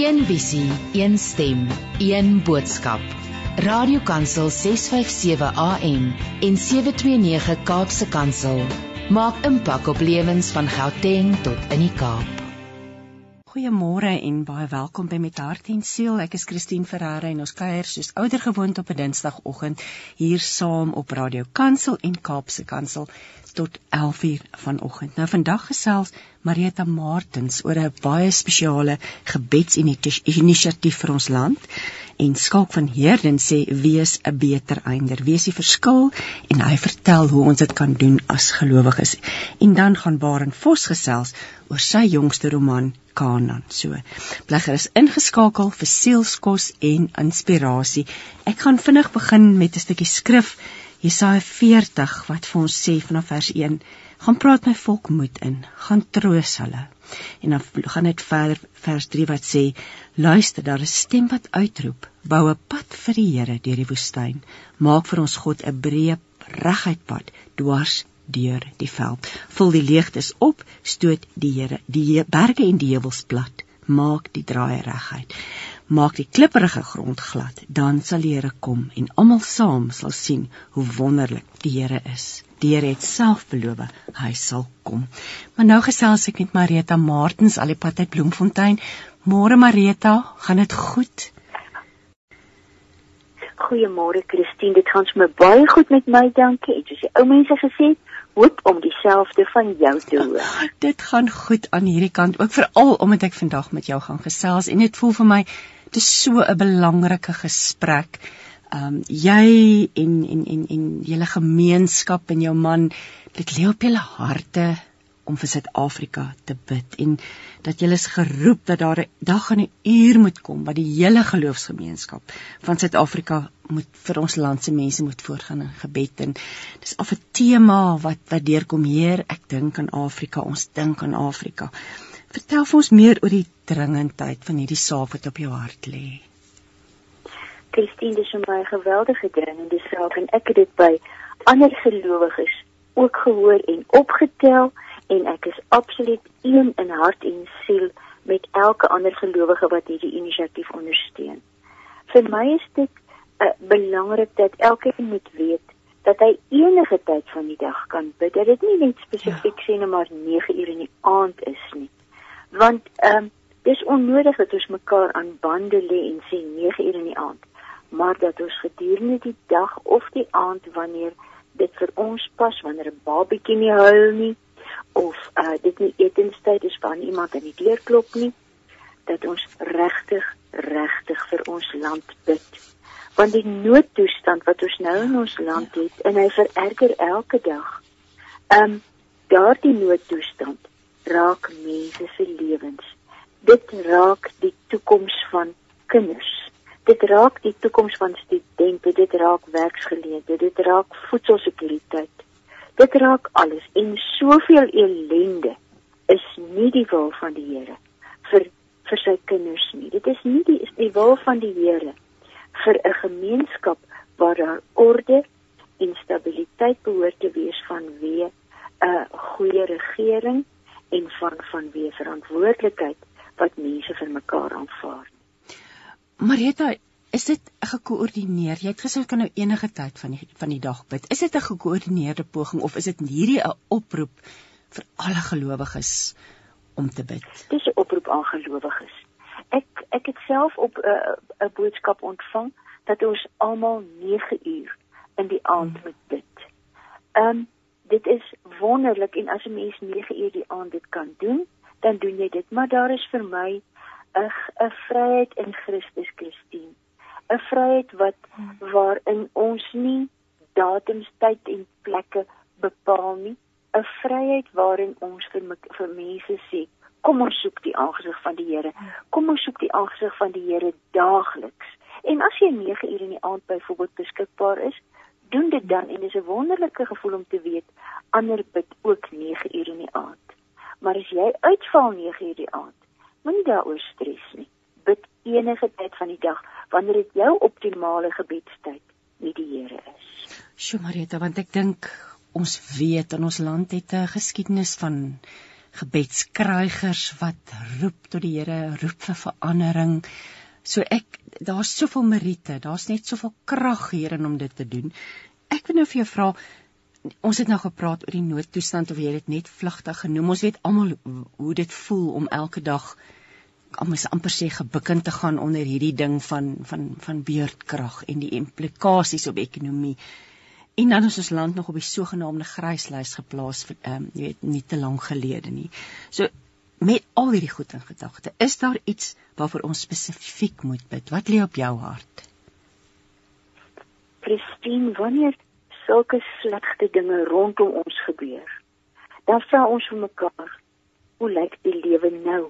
Een visie, een stem, een boodskap. Radiokansel 657 AM en 729 Kaapse Kansel maak impak op lewens van Gauteng tot in die Kaap. Goeiemôre en baie welkom by Met Hart en Siel. Ek is Christine Ferreira en ons kuier soos ouer gewoond op 'n Dinsdagoggend hier saam op Radio Kansel en Kaapse Kansel tot 11:00 vanoggend. Nou vandag gesels Marita Martens oor 'n baie spesiale gebedsinisiatief vir ons land en Skalk van Heerden sê wees 'n beter einder, wees die verskil en hy vertel hoe ons dit kan doen as gelowiges. En dan gaan Baren Vos gesels oor sy jongste roman Kanaan. So, blegger is ingeskakel vir sielskos en inspirasie. Ek gaan vinnig begin met 'n stukkie skrif Jesaja 40 wat vir ons sê vanaf vers 1, gaan praat my volk moed in, gaan troos hulle. En dan gaan dit verder vers 3 wat sê, luister, daar is stem wat uitroep, bou 'n pad vir die Here deur die woestyn, maak vir ons God 'n breë reguit pad dwars deur die veld. Vul die leegtes op, stoot die Here die berge en die heuwels plat, maak die draaie reguit maak die klipprige grond glad, dan sal die Here kom en almal saam sal sien hoe wonderlik die Here is. Die Here het self beloof hy sal kom. Maar nou gesels ek met Marita Martens al die pad uit Bloemfontein. Môre Marita, gaan dit goed? Goeiemôre Christine, dit gaan sommer baie goed met my, dankie. En soos die ou mense gesê het, hoop om dieselfde van jou te hoor. Dit gaan goed aan hierdie kant, ook veral omdat ek vandag met jou gaan gesels en dit voel vir my dis so 'n belangrike gesprek. Um jy en en en en julle gemeenskap en jou man, dit lê op julle harte om vir Suid-Afrika te bid en dat julle is geroep dat daar 'n dag en 'n uur moet kom wat die hele geloofsgemeenskap van Suid-Afrika moet vir ons land se mense moet voorgaan in gebed en dis af 'n tema wat wat deurkom hier ek dink aan Afrika ons dink aan Afrika Vertel vir ons meer oor die dringendheid van hierdie saak wat op jou hart lê. Christine, dis 'n baie geweldige dringende saak en ek het dit by ander gelowiges ook gehoor en opgetel en ek is absoluut een in hart en siel met elke ander gelowige wat hierdie inisiatief ondersteun. Vir my is dit uh, belangrik dat elkeen moet weet dat hy enige tyd van die dag kan bid. Dat dit nie net spesifiek ja. sê net maar 9 uur in die aand is nie want ehm um, dis onnodig dat ons mekaar aan bande lê en sê 9 uur in die aand maar dat ons gedurende die dag of die aand wanneer dit vir ons pas wanneer 'n babatjie nie huil nie of uh dit nie etenstyd is wanneer iemand aan die deur klop nie dat ons regtig regtig vir ons land bid. Want die noodtoestand wat ons nou in ons land het en hy vererger elke dag ehm um, daardie noodtoestand raak mense se lewens. Dit raak die toekoms van kinders. Dit raak die toekoms van studente, dit raak werksgeleenthede, dit raak voedselsekuriteit. Dit raak alles en soveel ellende is nie die wil van die Here vir vir sy kinders nie. Dit is nie die is die wil van die Here vir 'n gemeenskap waar daar orde en stabiliteit behoort te wees vanweë 'n goeie regering en van van wie verantwoordelikheid wat mense vir mekaar aanvaar. Marita, is dit gekoördineer? Jy het gesê kan nou enige tyd van die van die dag bid. Is dit 'n gekoördineerde poging of is dit hierdie 'n oproep vir alle gelowiges om te bid? Dis 'n oproep aan gelowiges. Ek ek het self op 'n uh, 'n boodskap ontvang dat ons almal 9 uur in die aand hmm. moet bid. Ehm um, dit is wonderlik en as 'n mens 9 uur die aand dit kan doen, dan doen jy dit, maar daar is vir my 'n 'n vryheid in Christus Christine. 'n Vryheid wat waarin ons nie datums, tyd en plekke bepaal nie, 'n vryheid waarin ons vir vir mense sê, kom ons soek die aangesig van die Here. Kom ons soek die aangesig van die Here daagliks. En as jy 9 uur in die aand byvoorbeeld beskikbaar is, doen dit dan en dis 'n wonderlike gevoel om te weet ander bid ook 9 uur in die aand. Maar as jy uitval 9 uur die aand, moenie daaroor stres nie. Bid enige tyd van die dag wanneer dit jou optimale gebedstyd met die Here is. Sjoe Marita, want ek dink ons weet in ons land het 'n geskiedenis van gebedskrygers wat roep tot die Here, roep vir verandering. So ek daar's soveel meriete, daar's net soveel krag hierin om dit te doen. Ek wil nou vir jou vra ons het nou gepraat oor die noodtoestand of jy dit net vlugtig genoem. Ons weet almal hoe dit voel om elke dag almoes amper sê gebukkend te gaan onder hierdie ding van van van beurtkrag en die implikasies op ekonomie. En dan is ons land nog op die sogenaamde gryslys geplaas vir ehm um, jy weet nie te lank gelede nie. So met al hierdie goed in gedagte, is daar iets waarvoor ons spesifiek moet bid? Wat lê op jou hart? Christine, wanneer sulke slegte dinge rondom ons gebeur, dan vra ons vir mekaar, hoe lyk die lewe nou?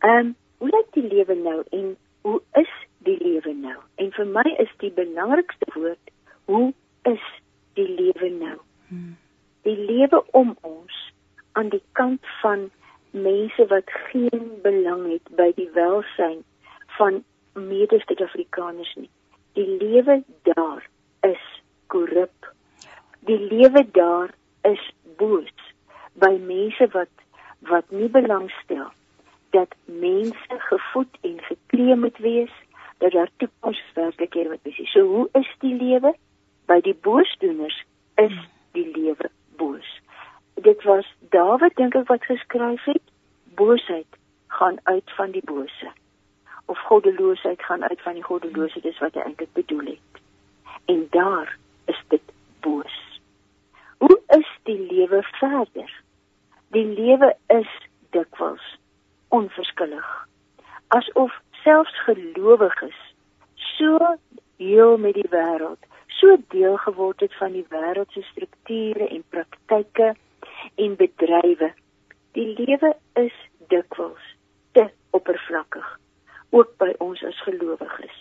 Ehm, um, hoe lyk die lewe nou en hoe is die lewe nou? En vir my is die belangrikste woord hoe is die lewe nou? Hmm. Die lewe om ons aan die kant van mense wat geen belang het by die welsyn van mede-Suid-Afrikaners nie. Die lewe daar is korrup. Die lewe daar is boos by mense wat wat nie belangstel dat mense gevoed en geklee moet wees dat daar toekomswerklikhede moet wees. So hoe is die lewe? By die boosdoeners is die lewe boos. Dit was Dawid dink ek wat geskryf het, boosheid gaan uit van die bose. Of goddeloosheid gaan uit van die goddelose, dis wat hy eintlik bedoel het. En daar is dit boos. Hoe is die lewe verder? Die lewe is dikwels onverskillig. Asof selfs gelowiges so heel met die wêreld, so deel geword het van die wêreld se strukture en praktyke en bedrywe. Die lewe is dikwels te oppervlakkig ook by ons as gelowiges.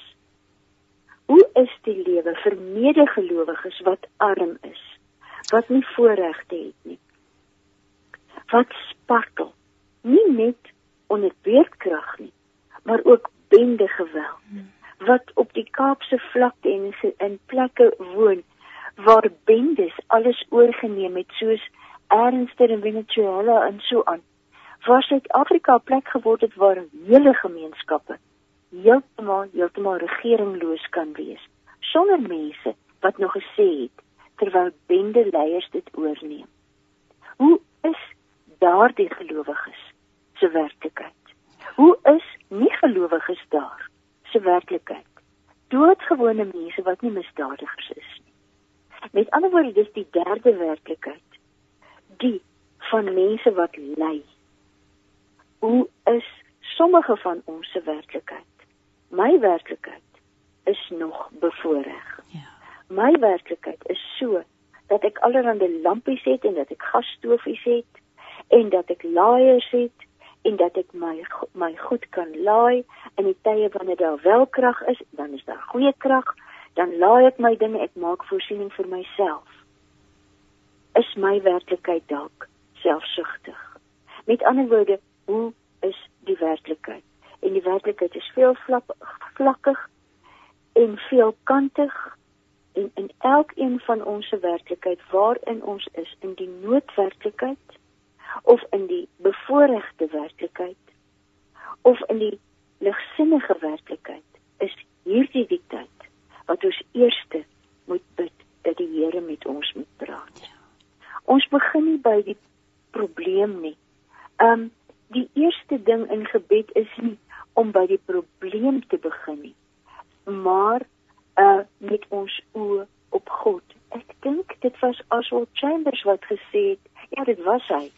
Hoe is die lewe vir medegelowiges wat arm is, wat nie voorregte het nie? Wat spartel nie net onder beerdkrag nie, maar ook bende geweld wat op die Kaapse vlakte en in plekke woon waar bendes alles oorgeneem het soos Ernster in Venezuela en so aan. Waar Suid-Afrika 'n plek geword het waar hele gemeenskappe heeltemal heeltemal regeringloos kan wees sonder mense wat nog gesê het terwyl bende leiers dit oorneem. Hoe is daardie gelowiges se werklikheid. Hoe is nie gelowiges daar se werklikheid? Doodgewone mense wat nie misdadigers is nie. Met ander woorde, dis die derde werklikheid. Die van mense wat ly. Hoe is sommige van ons se werklikheid? My werklikheid is nog bevoordeel. Ja. My werklikheid is so dat ek allerlei lampies het en dat ek gasstofies het en dat ek laaiers het en dat ek my my goed kan laai in die tye wanneer daar wel krag is, dan is daar goeie krag, dan laai ek my dinge, ek maak voorsiening vir myself. Is my werklikheid dalk selfsugtig? Met ander woorde, hoe is die werklikheid? En die werklikheid is veel vlak, vlakkig en veelkantig en in elkeen van ons se werklikheid waarin ons is in die noodwerklikheid of in die bevoorregte werklikheid of in die ligsinnige werklikheid is hierdie die tyd wat ons eerste moet bid dat die Here met ons moet praat. Ons begin nie by die probleem nie. Um die eerste ding in gebed is nie om by die probleem te begin nie, maar uh met ons oë op God. Ek dink dit was Oswald Chambers wat gesê het, ja, dit was hy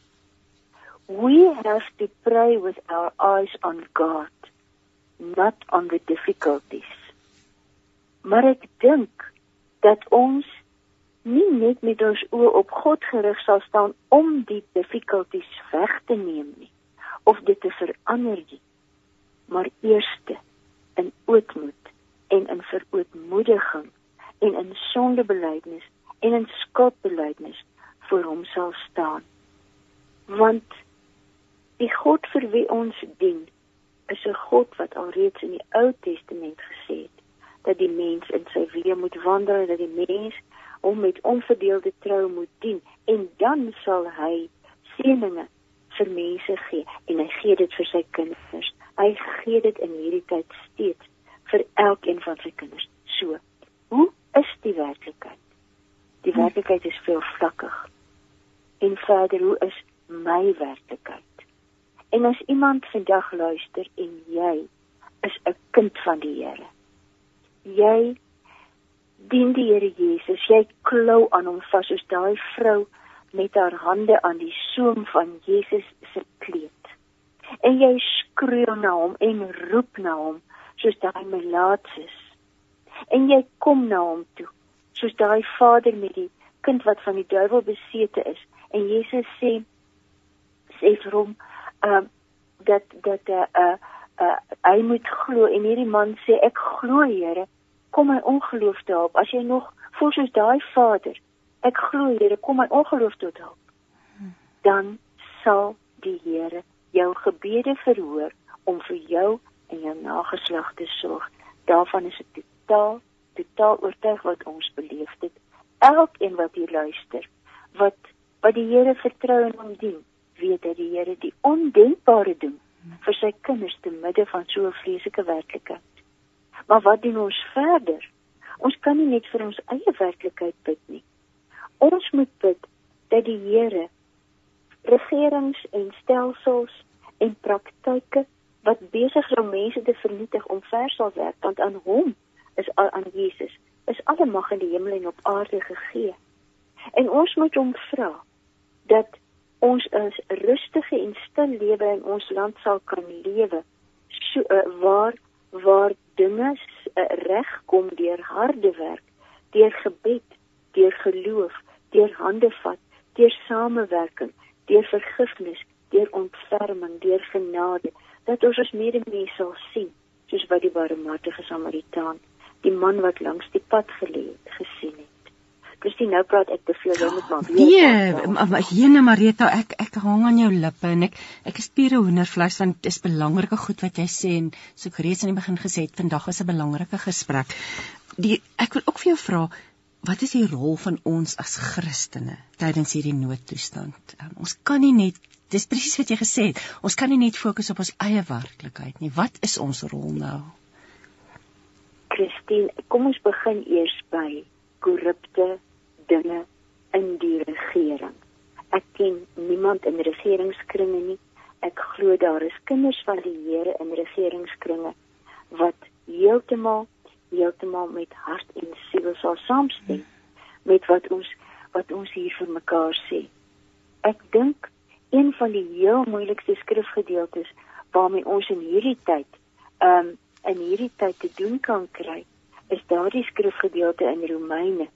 we have to pray with our eyes on God, not on the difficulties. Maar ek dink dat ons nie net met ons oë op God gerig sal staan om die difficulties weg te neem nie of dit te verander nie, maar eerste in ootmoed en in verootmoediging en in sondebelydenis en in skuldbelydenis voor hom sal staan. Want Die God vir wie ons dien, is 'n God wat alreeds in die Ou Testament gesê het dat die mens in sy weë moet wandel, dat die mens hom met onverdeelde trou moet dien en dan sal hy seëninge vir mense gee en hy gee dit vir sy kinders. Hy gee dit in hierdie tyd steeds vir elkeen van sy kinders. So, hoe is die werklikheid? Die hm. werklikheid is veel vlakkig. En verder, hoe is my werklikheid? En as iemand vandag luister en jy is 'n kind van die Here. Jy dien die Here Jesus. Jy klou aan hom vas soos daai vrou met haar hande aan die soem van Jesus se kleed. En jy skreeu na hom en roep na hom soos daai melaatses. En jy kom na hom toe soos daai vader met die kind wat van die duiwel besete is en Jesus sê sê vir hom uh dat dat uh uh, uh hy moet glo en hierdie man sê ek glo Here kom my ongeloof te help as jy nog voel soos daai vader ek glo Here kom my ongeloof tot help dan sal die Here jou gebede verhoor om vir jou en jou nageslag te sorg. Daarvan is ek totaal totaal oortuig wat ons beleef het. Elkeen wat hier luister wat wat die Here vertrou en hom dien weet dat die Here die ondenkbare doen vir sy kinders te midde van so 'n vreeslike werklikheid. Maar wat doen ons verder ons kan nie net vir ons eie werklikheid bid nie Ons moet bid dat die Here regerings en stelsels en praktyke wat besig is om mense te vernietig om ver sal werk want aan hom is aan Jesus is alle mag in die hemel en op aarde gegee. En ons moet hom vra dat ons 'n rustige en stil lewe in ons land sal kan lewe so uh, waar waar dinge regkom deur harde werk, deur gebed, deur geloof, deur hande vat, deur samewerking, deur vergifnis, deur ontferming, deur genade, dat ons ons medemens sal sien, soos wat die barmhartige Samaritaan, die man wat langs die pad gelê het, gesien het. Christine, nou praat ek te veel, jy moet maar weer. Nee, Jene Marita, ek ek hang aan jou lippe en ek ek is pure hoendervleis want dit is belangrike goed wat jy sê en so ek reeds aan die begin gesê het, vandag is 'n belangrike gesprek. Die ek wil ook vir jou vra, wat is die rol van ons as Christene tydens hierdie noodtoestand? Um, ons kan nie net dis presies wat jy gesê het. Ons kan nie net fokus op ons eie werklikheid nie. Wat is ons rol nou? Christine, kom ons begin eers by korrupte dinge in die regering. Ek ken niemand in regeringskringe nie. Ek glo daar is kinders van die Here in regeringskringe wat heeltemal heeltemal met hart en siel sal saamstem met wat ons wat ons hier vir mekaar sê. Ek dink een van die heel moeilikste skrifgedeeltes waarmee ons in hierdie tyd um in hierdie tyd te doen kan kry is daardie skrifgedeelte in Romeine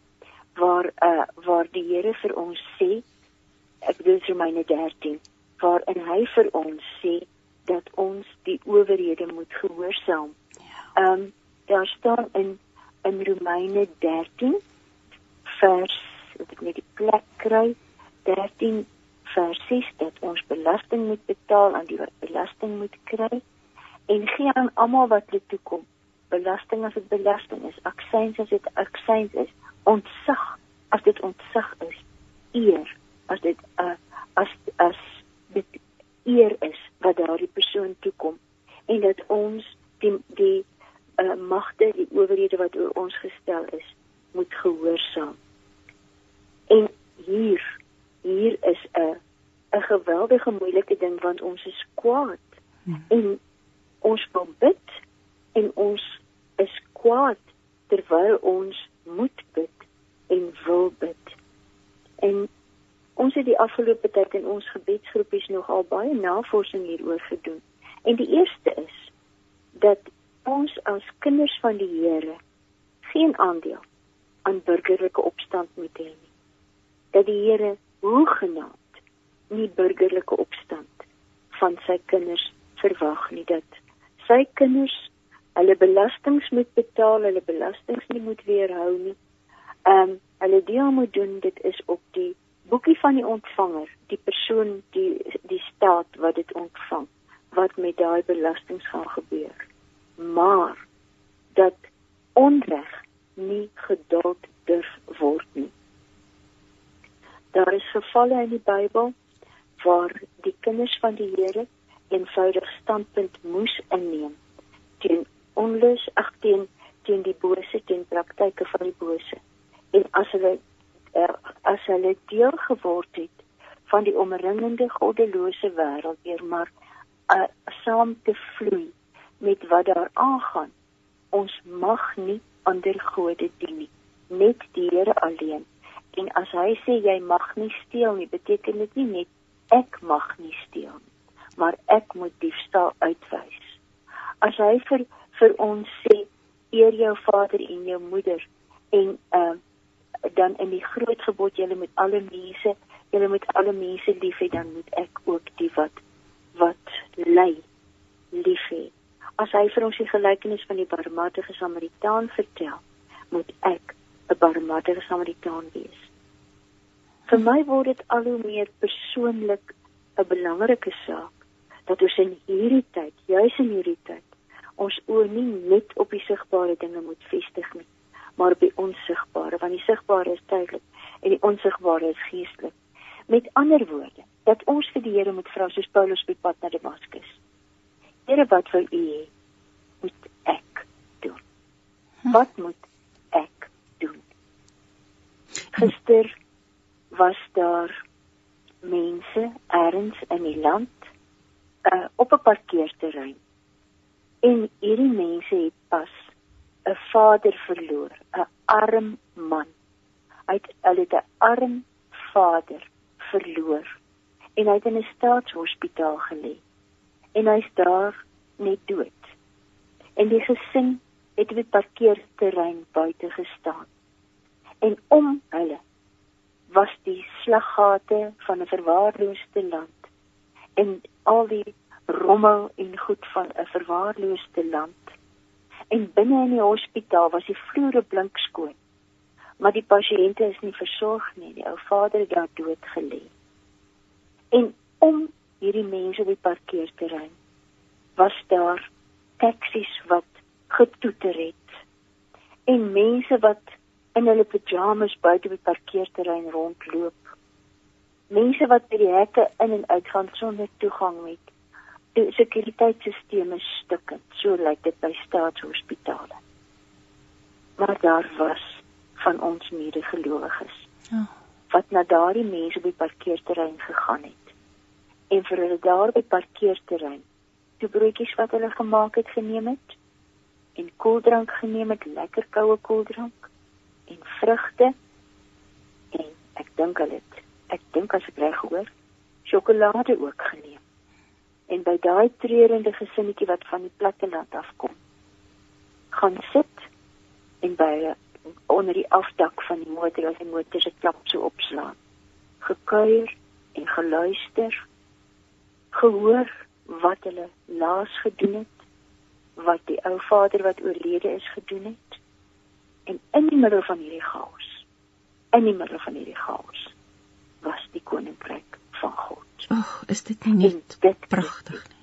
waar uh waar die Here vir ons sê ek bedoel Romeine 13 waarin hy vir ons sê dat ons die owerhede moet gehoorsaam. Ja. Um daar staan in in Romeine 13 vers wat ek net die plek kry 13 vers 6 dat ons belasting moet betaal aan die wat belasting moet kry en gee aan almal wat dit toekom belasting as dit belasting is aksyns as dit aksyns is ontsag as dit ontsag is eer as dit uh, as as dit eer is wat daardie persoon toekom en dat ons die die uh, magte, die owerhede wat oor ons gestel is, moet gehoorsaam. En hier hier is 'n 'n geweldige moeilike ding want ons is kwaad hmm. en ons wil bid en ons is kwaad terwyl ons moet bid en wil bid. En ons het die afgelope tyd in ons gebedsgroepies nogal baie navorsing hieroor gedoen. En die eerste is dat ons as kinders van die Here geen aandeel aan burgerlike opstand moet hê nie. Dat die Here hoegenaamd nie burgerlike opstand van sy kinders verwag nie dat sy kinders hulle belastings moet betaal, hulle belastings nie moet weerhou nie. Ehm um, hulle deel moet doen dit is op die boekie van die ontvanger, die persoon die die staat wat dit ontvang wat met daai belastings gaan gebeur maar dat onreg nie geduld durf word nie. Daar is gevalle in die Bybel waar die kinders van die Here eenvoudig standpunt moes inneem teen onlus ag teen teen die bose teen praktyke van die bose en as hulle er, as hulle deel geword het van die omringende goddelose wêreld weer maar uh, saam te vloei met wat daar aangaan ons mag nie ander gode dien nie net die Here alleen en as hy sê jy mag nie steel nie beteken dit nie net ek mag nie steel nie maar ek moet diefstal uitwys. As hy vir vir ons sê eer jou vader en jou moeder en uh, dan in die groot gebod jy moet alle mense jy moet alle mense lief hê dan moet ek ook die wat wat lei lief hê. As hy vir ons die gelykenis van die barmhartige Samaritaan vertel, moet ek 'n barmhartige Samaritaan wees. Vir my word dit al hoe meer persoonlik 'n belangrike saak dat ons in hierdie tyd, juis in hierdie tyd, ons oë nie net op die sigbare dinge moet vestig nie, maar op die onsigbare, want die sigbare is tydelik en die onsigbare is geestelik. Met ander woorde, dat ons vir die Here moet vra soos Paulus op pad na Damaskus. Here, wat wil U hê moet ek doen? Hm. Wat moet ek doen? Gister was daar mense ergens in die land uh, op 'n parkeerterrein. En hierdie mense het pas 'n vader verloor, 'n arm man. Hy het hulle 'n arm vader verloor en hy het in 'n staatshospitaal gelê. En hy's daar net dood. En die gesin het op die parkeerterrein buite gestaan. En om hulle was die slaggate van 'n verwaarloosde land en al die rommel en goed van 'n verwaarloosde land. En binne in die hospitaal was die vloere blink skoon. Maar die pasiënte is nie versorg nie. Die ou vader het daar dood gelê. En om hierdie mense op die parkeerterrein was daar taksies wat getoeter het. En mense wat in hulle pyjamas buite op die parkeerterrein rondloop mense wat by die hekke in en uit gaan sonder toegang het. Die sekuriteitstelsels is stukkend, so lyk dit by staatshospitale. Maar daar was van ons medegelowiges. Ja. Wat na daardie mense op die parkeerterrein gegaan het. En vir hulle daar by parkeerterrein, toe broodjies wat hulle gemaak het geneem het en koeldrank geneem het, lekker koue koeldrank en vrugte en ek dink hulle het ek dink as ek reg hoor, sjokolade ook geneem. En by daai treurende gesinnetjie wat van die platte land afkom, gaan sit en by onder die afdak van die motor as die motor se klap so opslaan. Gekuier en geluister, gehoor wat hulle laas gedoen het, wat die ou vader wat oorlede is gedoen het. En in die middel van hierdie chaos, in die middel van hierdie chaos, was die koninkryk van God. Ag, is dit nie net pragtig nie?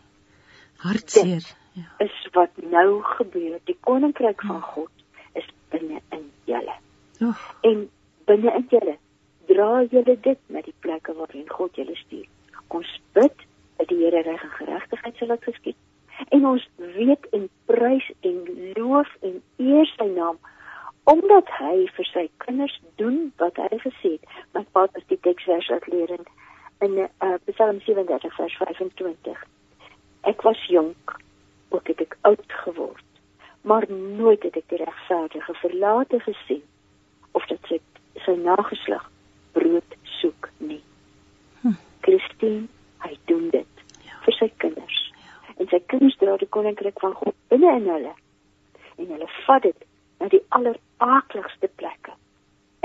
Hartseer. Ja. Is wat nou gebeur. Die koninkryk van oh. God is binne in julle. Ag. En binne in julle dra julle dit na die plekke waarheen God julle stuur. Ons bid dat die Here reg en geregtigheid sal laat geskied. En ons weet en prys en loof en eer sy naam omdat hy vir sy kinders doen wat hy gesê het. My pa het die teksvers uitleer in in uh, Psalm 37 vers 25. Ek was jonk, ook het ek oud geword, maar nooit het ek die regverdige verlate gesien of dat sy sy nageslag brood soek nie. Hm. Christine, hy doen dit ja. vir sy kinders. Ja. En sy kinders dra die koninkryk van God binne in hulle. En hulle vat dit na die alleraakligste plekke.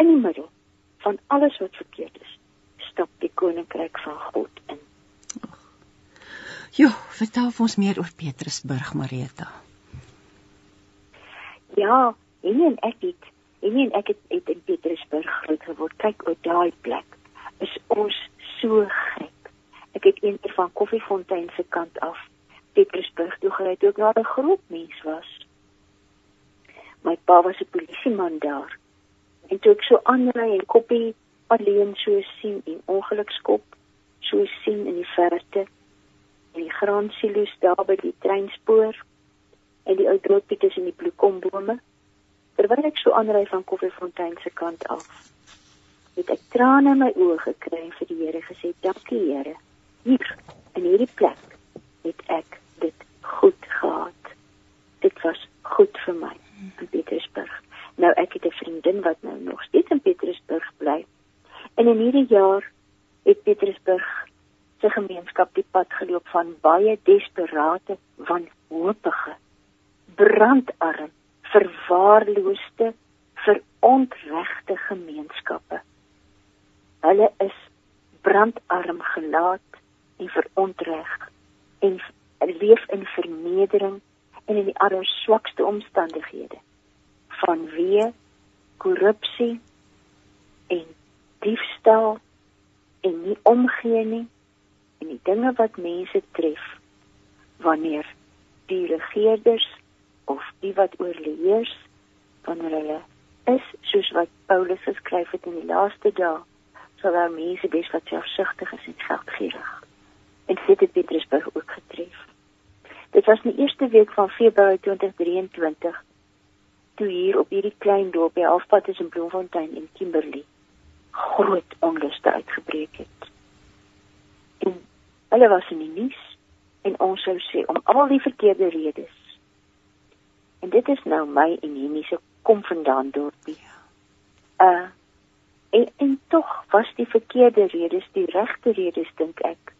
In die middel van alles wat verkeerd is, stap die koninkryk van God in. Jo, vertel ons meer oor Petrusburg, Marita. Ja, en ek het en en ek het, het in Petrusburg groot geword. Kyk oor daai plek. Is ons so gek. Ek het eendag van Koffiefontein se kant af Petrusburg toe gery toe ek daar 'n groot mens was my pa was 'n polisieman daar. En toe ek so aanry en koppie alleen so sien en ongelukskop so sien in die verte. En die graansilo's daar by die treinspoor en die ou dorpie tussen die bloekombome. Terwyl ek so aanry van Koffiefontein se kant af het ek trane in my oë gekry vir die Here gesê dankie Here. Hier in hierdie plek het ek dit goed gehad. Dit was goed vir my in Pietersburg nou ek het 'n vriendin wat nou nog steeds in Pietersburg bly in hierdie jaar het Pietersburg se gemeenskap die pad geloop van baie desperate wanhoopige brandarm verwaarloosde verontregte gemeenskappe. Hulle is brandarm gelaat en verontreg en leef in vernedering en in die aller swakste omstandighede vanweë korrupsie en diefstal en nie omgee nie en die dinge wat mense tref wanneer die regerders of die wat oorleers wanneer hulle is soos wat Paulus geskryf het in die laaste dae sal daar mense wees wat selfsugtig is en geldgierig. En dit het Petrusburg ook getref. Dit was die eerste week van Februarie 2023 toe hier op hierdie klein dorpie halfpad tussen Bloemfontein en Kimberley groot onluste uitgebreek het. En hulle was in die nuus en ons sou sê om al die verkeerde redes. En dit is nou my en Henny se kom vandaan dorpie. Uh en, en tog was die verkeerde redes die regte redes dink ek.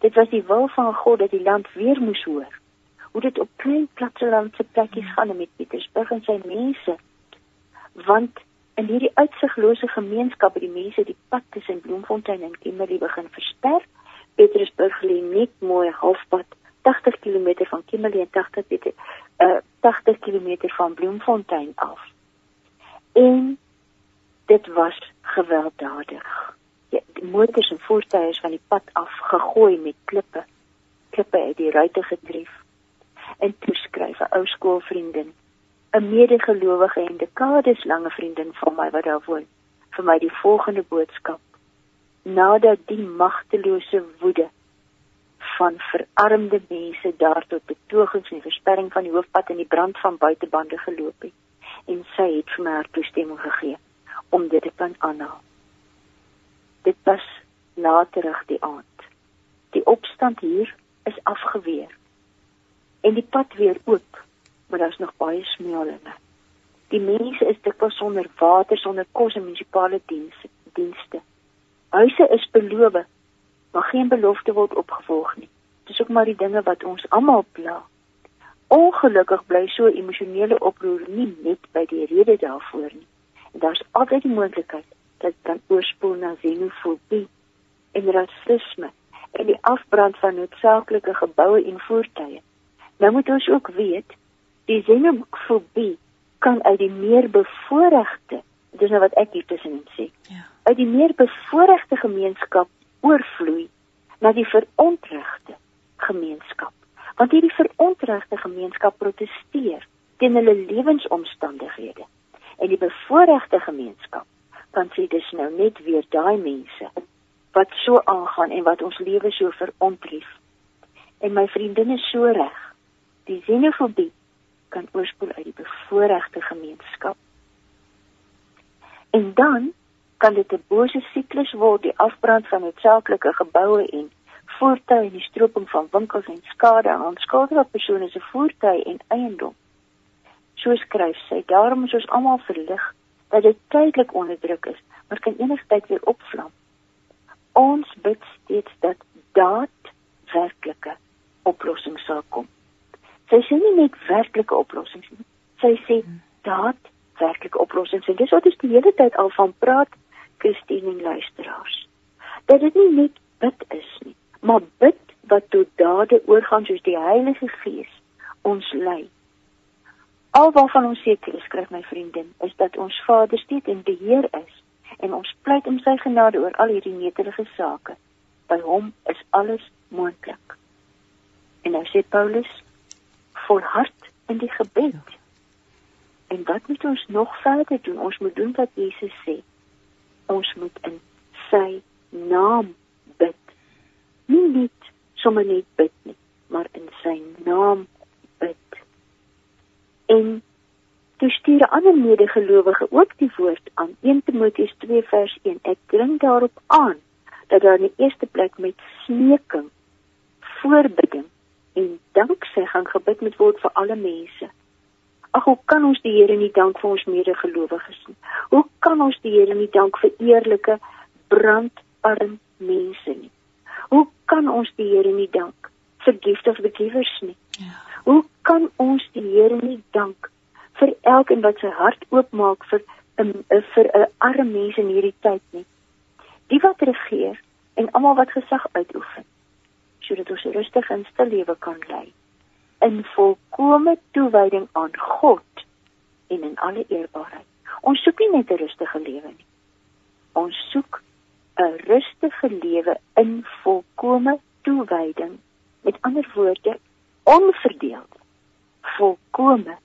Dit was die wil van God dat die land weer moes hoor hoe dit op klein plattelandse plekkies hmm. gaan met Pietersburg en sy mense. Want in hierdie uitsiglose gemeenskap het die mense die pad tussen Bloemfontein en Kimberley begin versper. Pietersburg lê net mooi halfpad 80 km van Kimberley en 80 km uh 80 km van Bloemfontein af. En dit was gewelddadig. Ja, die motors en voertuie is van die pad af gegooi met klippe. Klippe het die ruitte getref en toeskryf 'n ou skoolvriendin, 'n medegelowige en dekades lange vriendin van my wat daar woon, vir my die volgende boodskap. Nadat die magtelose woede van verarmde mense daar tot betogings en versperring van die hoofpad en die brand van buitebande geloop het en sy het vir my haar toestemming gegee om dit te kan aanhaal. Dit was laterig die aand. Die opstand hier is afgeweer en die pad weer oop, maar daar's nog baie smeelinge. Die mense is dikwels sonder water, sonder kos en munisipale dienste. dienste. Huise is beloof, maar geen belofte word opgevolg nie. Dis ook maar die dinge wat ons almal pla. Ongelukkig bly so emosionele oproer nie net by die rede daarvoor nie. En daar's altyd die moontlikheid dat dit kan oorspoel na xenofobie en rasisme en die afbrand van noodsaaklike geboue en voertuie. Nou moet ons ook weet, die xenofobie kan uit die meer bevoorregte, dis nou wat ek hier tussenin sê. Ja. Uit die meer bevoorregte gemeenskap oorvloei na die verontregte gemeenskap. Want hierdie verontregte gemeenskap proteseer teen hulle lewensomstandighede. En die bevoorregte gemeenskap kan sê dis nou net weer daai mense wat so aangaan en wat ons lewe so verontrief. En my vriendin is so reg die xenofobie kan oorspoel uit die bevoorregte gemeenskap. En dan kan dit 'n bose siklus word, die afbrand van noodsaaklike geboue en voertuie en die stroping van winkels en skade aan onskuldige persone se voertuie en eiendom. So skryf sy, daarom is ons almal verlig dat dit tydelik onderdruk is, maar kan enigsins weer opvlam. Ons bid steeds dat daad werklike oplossings sal kom. Sy sê nie net werklike oplossings nie. Sy sê daad werklike oplossings. En dis wat ons die hele tyd al van praat, Christine en luisteraars. Dat dit nie net bid is nie, maar bid wat tot dade oorgaan soos die Heilige Gees ons lei. Alwaarvan ons seker is, skryf my vriendin, is dat ons Vader steeds in beheer is en ons pleit om sy genade oor al hierdie netelige sake. By hom is alles moontlik. En nou sê Paulus volhard in die gebed. En wat moet ons nog verder doen? Ons moet doen wat Jesus sê. Ons moet in sy naam bid. sommer net bid nie, maar in sy naam bid. En toe stuur ander medegelowige ook die woord aan 1 Timoteus 2 vers 1. Ek dring daarop aan dat daar in die eerste plek met smeking, voorbidding en danksegging gebid moet word vir alle mense. Ag, hoe kan ons die Here nie dank vir ons medegelowiges nie? Hoe kan ons die Here nie dank vir eerlike brandarm mense nie? Hoe kan ons die Here nie dank vir gift of the givers nie? Ja. Hoe kan ons die Here nie dank vir elkeen wat sy hart oopmaak vir 'n vir 'n arme mens in hierdie tyd nie? Die wat regeer en almal wat gesag uitoefen sodat ons 'n rustige en stil lewe kan lei in volkomme toewyding aan God en in alle eerbaarheid. Ons soek nie net 'n rustige lewe nie. Ons soek 'n rustige lewe in volkomme toewyding. Met ander woorde, onverdeeld. Volkomme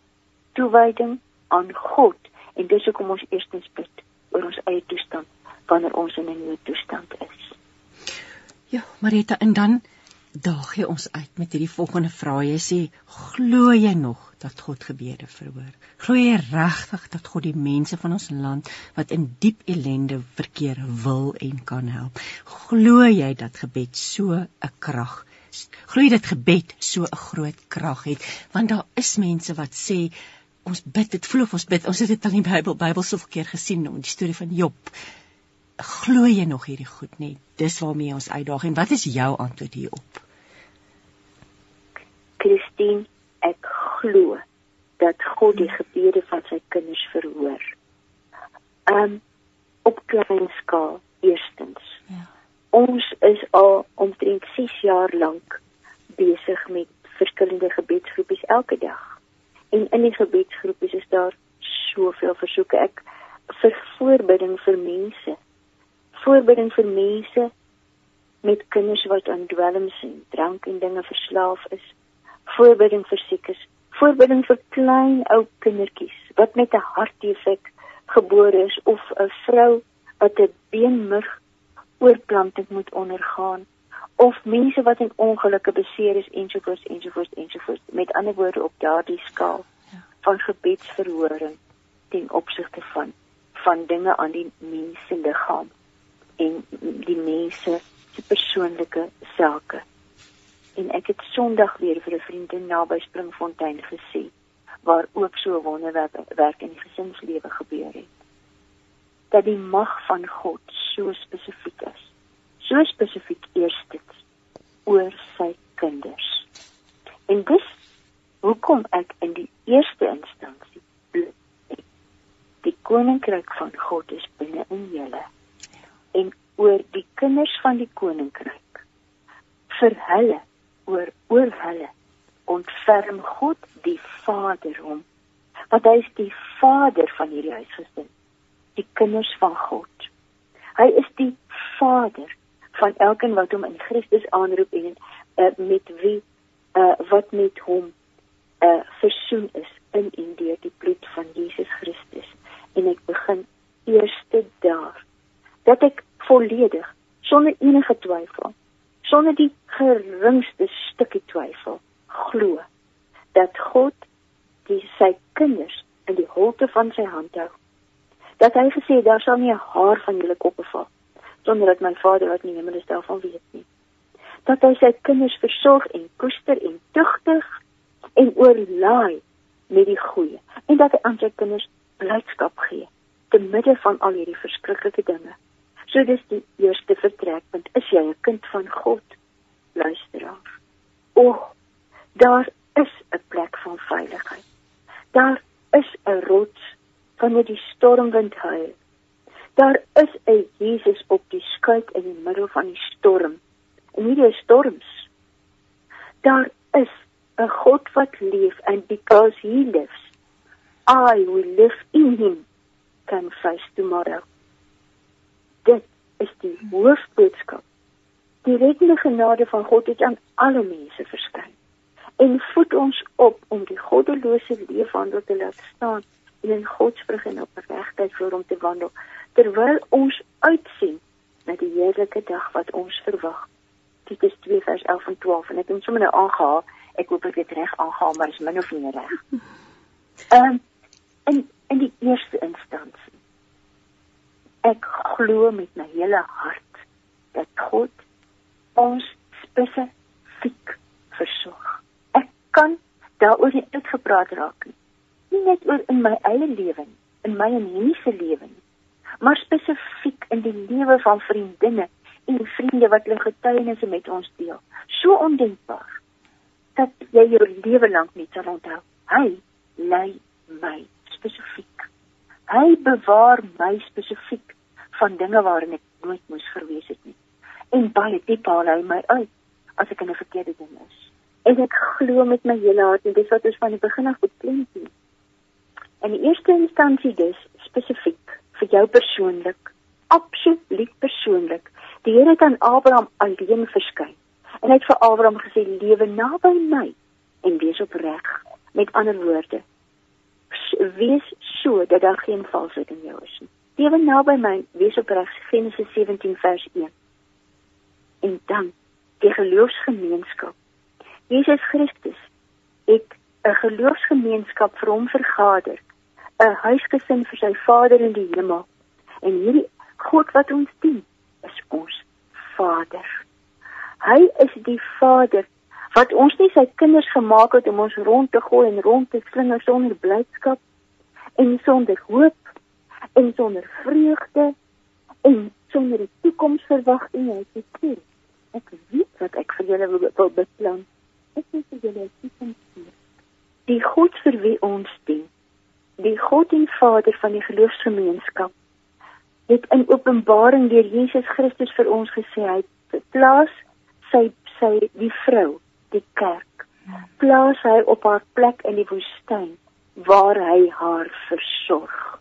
toewyding aan God en dis hoekom ons eerstens bid oor ons eie toestand wanneer ons in 'n noodtoestand is. Ja, Marita, en dan daag jy ons uit met hierdie volgende vraag. Jy sê, glo jy nog dat God gebede verhoor? Glo jy regtig dat God die mense van ons land wat in diep ellende verkeer wil en kan help? Glo jy dat gebed so 'n krag Glo jy dat gebed so 'n groot krag het? Want daar is mense wat sê ons bid, dit voel of ons bid. Ons het dit in die Bybel Bybel soveel keer gesien, die storie van Job glo jy nog hierdie goed nie? Dis waarmee ons uitdaag en wat is jou antwoord hierop? Christine, ek glo dat God die gebede van sy kinders verhoor. Um op klein skaal eerstens. Ja. Ons is al omtrent 6 jaar lank besig met verskillende gebedsgroepies elke dag. En in die gebedsgroepies is daar soveel versoeke ek vir voorbidding vir mense. Voorbidding vir mense met kinders wat aan dwelms en drank en dinge verslaaf is voorbidding vir siekes, voorbidding vir klein ou kindertjies wat met 'n hartdefek gebore is of 'n vrou wat 'n beenmurg oorplanting moet ondergaan of mense wat in ongelukke beseer is ensovoorts ensovoorts ensovoorts met ander woorde op daardie skaal ja. van gebedsverhoring ten opsigte van van dinge aan die mense liggaam en die mense se persoonlike sake en ek het Sondag weer vir 'n vriendin naby Springfontein gesien waar ook so wonderwerk werk in die gesinslewe gebeur het. Dat die mag van God so spesifiek is. So spesifiek eerstens oor sy kinders. En dis hoekom ek in die eerste instansie die koninkryk van God is binne in julle. En oor die kinders van die koninkryk vir hulle oor oor hulle ontferm God die Vader hom want hy is die Vader van hierdie huisgesin die kinders van God. Hy is die Vader van elkeen wat hom in Christus aanroep en uh, met wie uh, wat met hom uh, versoen is in en deur die bloed van Jesus Christus. En ek begin eerste daar dat ek volledig sonder enige twyfel sonder die geringste stukkie twyfel glo dat God die sy kinders in die holte van sy hand hou. Dat hy gesê daar sal nie 'n haar van julle koppe val sonder dat my Vader wat in die hemel is daarvan weet nie. Dat hy sy kinders versorg en koester en tugtig en oorlaai met die goeie en dat hy aan sy kinders blydskap gee te midde van al hierdie verskriklike dinge. So dis die eerste vertrekpunt. Is jy 'n kind van God? Luisteraar. O, daar is 'n plek van veiligheid. Daar is 'n rots wanneer die stormwind huil. Daar is 'n Jesus op die skuit in die middel van die storm. En hierdie storms. Daar is 'n God wat leef and because he lives, I will live in him can face tomorrow dit is die hoofboodskap. Die reddende genade van God het aan alle mense verskyn en voed ons op om die goddelose leefwandel te laat staan en in Godsvrug en opregtheid voor hom te wandel terwyl ons uitsien na die heerlike dag wat ons verwag Titus 2 vers 11 en 12 en ek het hom sommer nou aangehaal. Ek hoop ek het reg aangehaal, maar is min of meer reg. Ehm um, in in die eerste instansie ek glo met my hele hart dat God ons spesifiek versorg. Ek kan daaroor nie uitgepraat raak nie. Nie net oor in my eie lewe, in my en hierdie se lewe nie, maar spesifiek in die lewe van vriendinne en vriende wat hulle getuienisse met ons deel. So ondenkbaar dat jy jou lewe lank nie sal onthou. Hy lei my spesifiek. Hy bewaar my spesifiek van dinge waarin ek nooit moes verwees het nie. En baie diep haal hy my uit as ek in 'n verkeerde ding is. En ek glo met my hele hart en dis wat ons van die begin af beklemd het. In die eerste instansie dis spesifiek vir jou persoonlik, absoluut persoonlik. Die Here het aan Abraham alleen verskyn. En hy het vir Abraham gesê: "Lewe naby my en wees opreg." Met ander woorde, wees so dat daar geen valsheid in jou is nie. Lewe naby my, wees opreg. Genesis 17 vers 1. En dan die geloofsgemeenskap. Jesus Christus het 'n geloofsgemeenskap vir hom vergader 'n huisgesin vir sy Vader in die hemel. En hierdie God wat ons dien, is ons Vader. Hy is die Vader wat ons nie sy kinders gemaak het om ons rond te gooi en rond te slinger sonder blydskap en sonder hoop en sonder vreugde en sonder 'n toekomsverwagting hy het gesê ek weet wat ek vir julle wil beplan. Ek is vir julle 'n toekoms die God vir wie ons dien die God en Vader van die geloofsgemeenskap het in Openbaring deur Jesus Christus vir ons gesê hy plaas sy sy die vrou die kerk plaas hy op haar plek in die woestyn waar hy haar versorg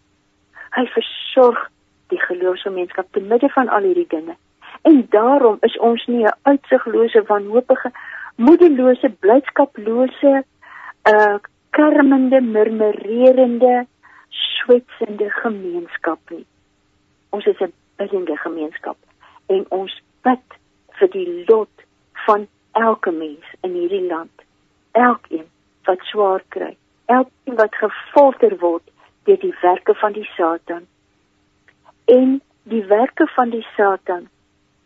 hy versorg die geloofsgemeenskap te midde van al hierdie dinge en daarom is ons nie 'n uitsiglose wanhoopige moedelose blydskaplose uh kermende, murmurerende, swetsende gemeenskap nie. Ons is 'n biddende gemeenskap en ons bid vir die lot van elke mens in hierdie land. Elkeen wat swaar kry, elkeen wat gefolter word deur die werke van die Satan. En die werke van die Satan.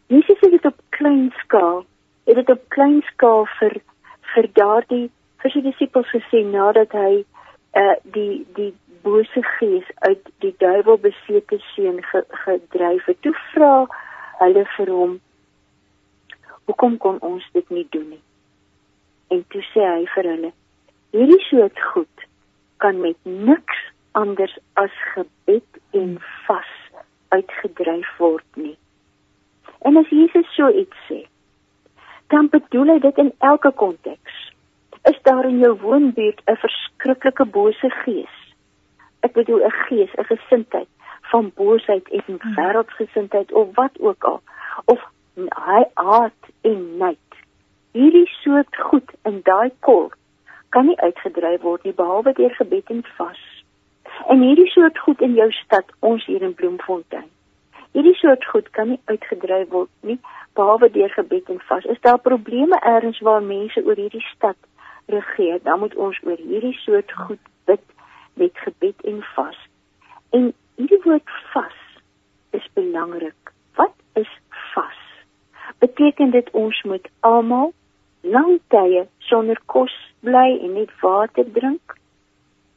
Jesus het dit op klein skaal, het dit op klein skaal vir vir daardie vir sy disippels gesê nadat hy uh die die bose gees uit die duiwel besete seun ge, gedryf het. Toe vra hulle vir hom: "Hoekom kon ons dit nie doen nie?" En toe sê hy vir hulle: "Hierdie soort goed kan met niks anders as gebed en vas uitgedryf word nie." En as Jesus so iets sê, dan bedoel hy dit in elke konteks is daar in jou woonbuurt 'n verskriklike bose gees. Ek bedoel 'n gees, 'n gesindheid van boosheid en hmm. wêreldgesindheid of wat ook al of hy haat en nait. Hierdie soort goed in daai kol kan nie uitgedryf word nie behalwe deur gebed en vas. En hierdie soort goed in jou stad, ons hier in Bloemfontein. Hierdie soort goed kan nie uitgedryf word nie behalwe deur gebed en vas. Is daar probleme elders waar mense oor hierdie stad regeer, dan moet ons oor hierdie soort goed bid met gebed en vas. En hierdie woord vas is belangrik. Wat is vas? Beteken dit ons moet almal lang tye sonder kos bly en net water drink?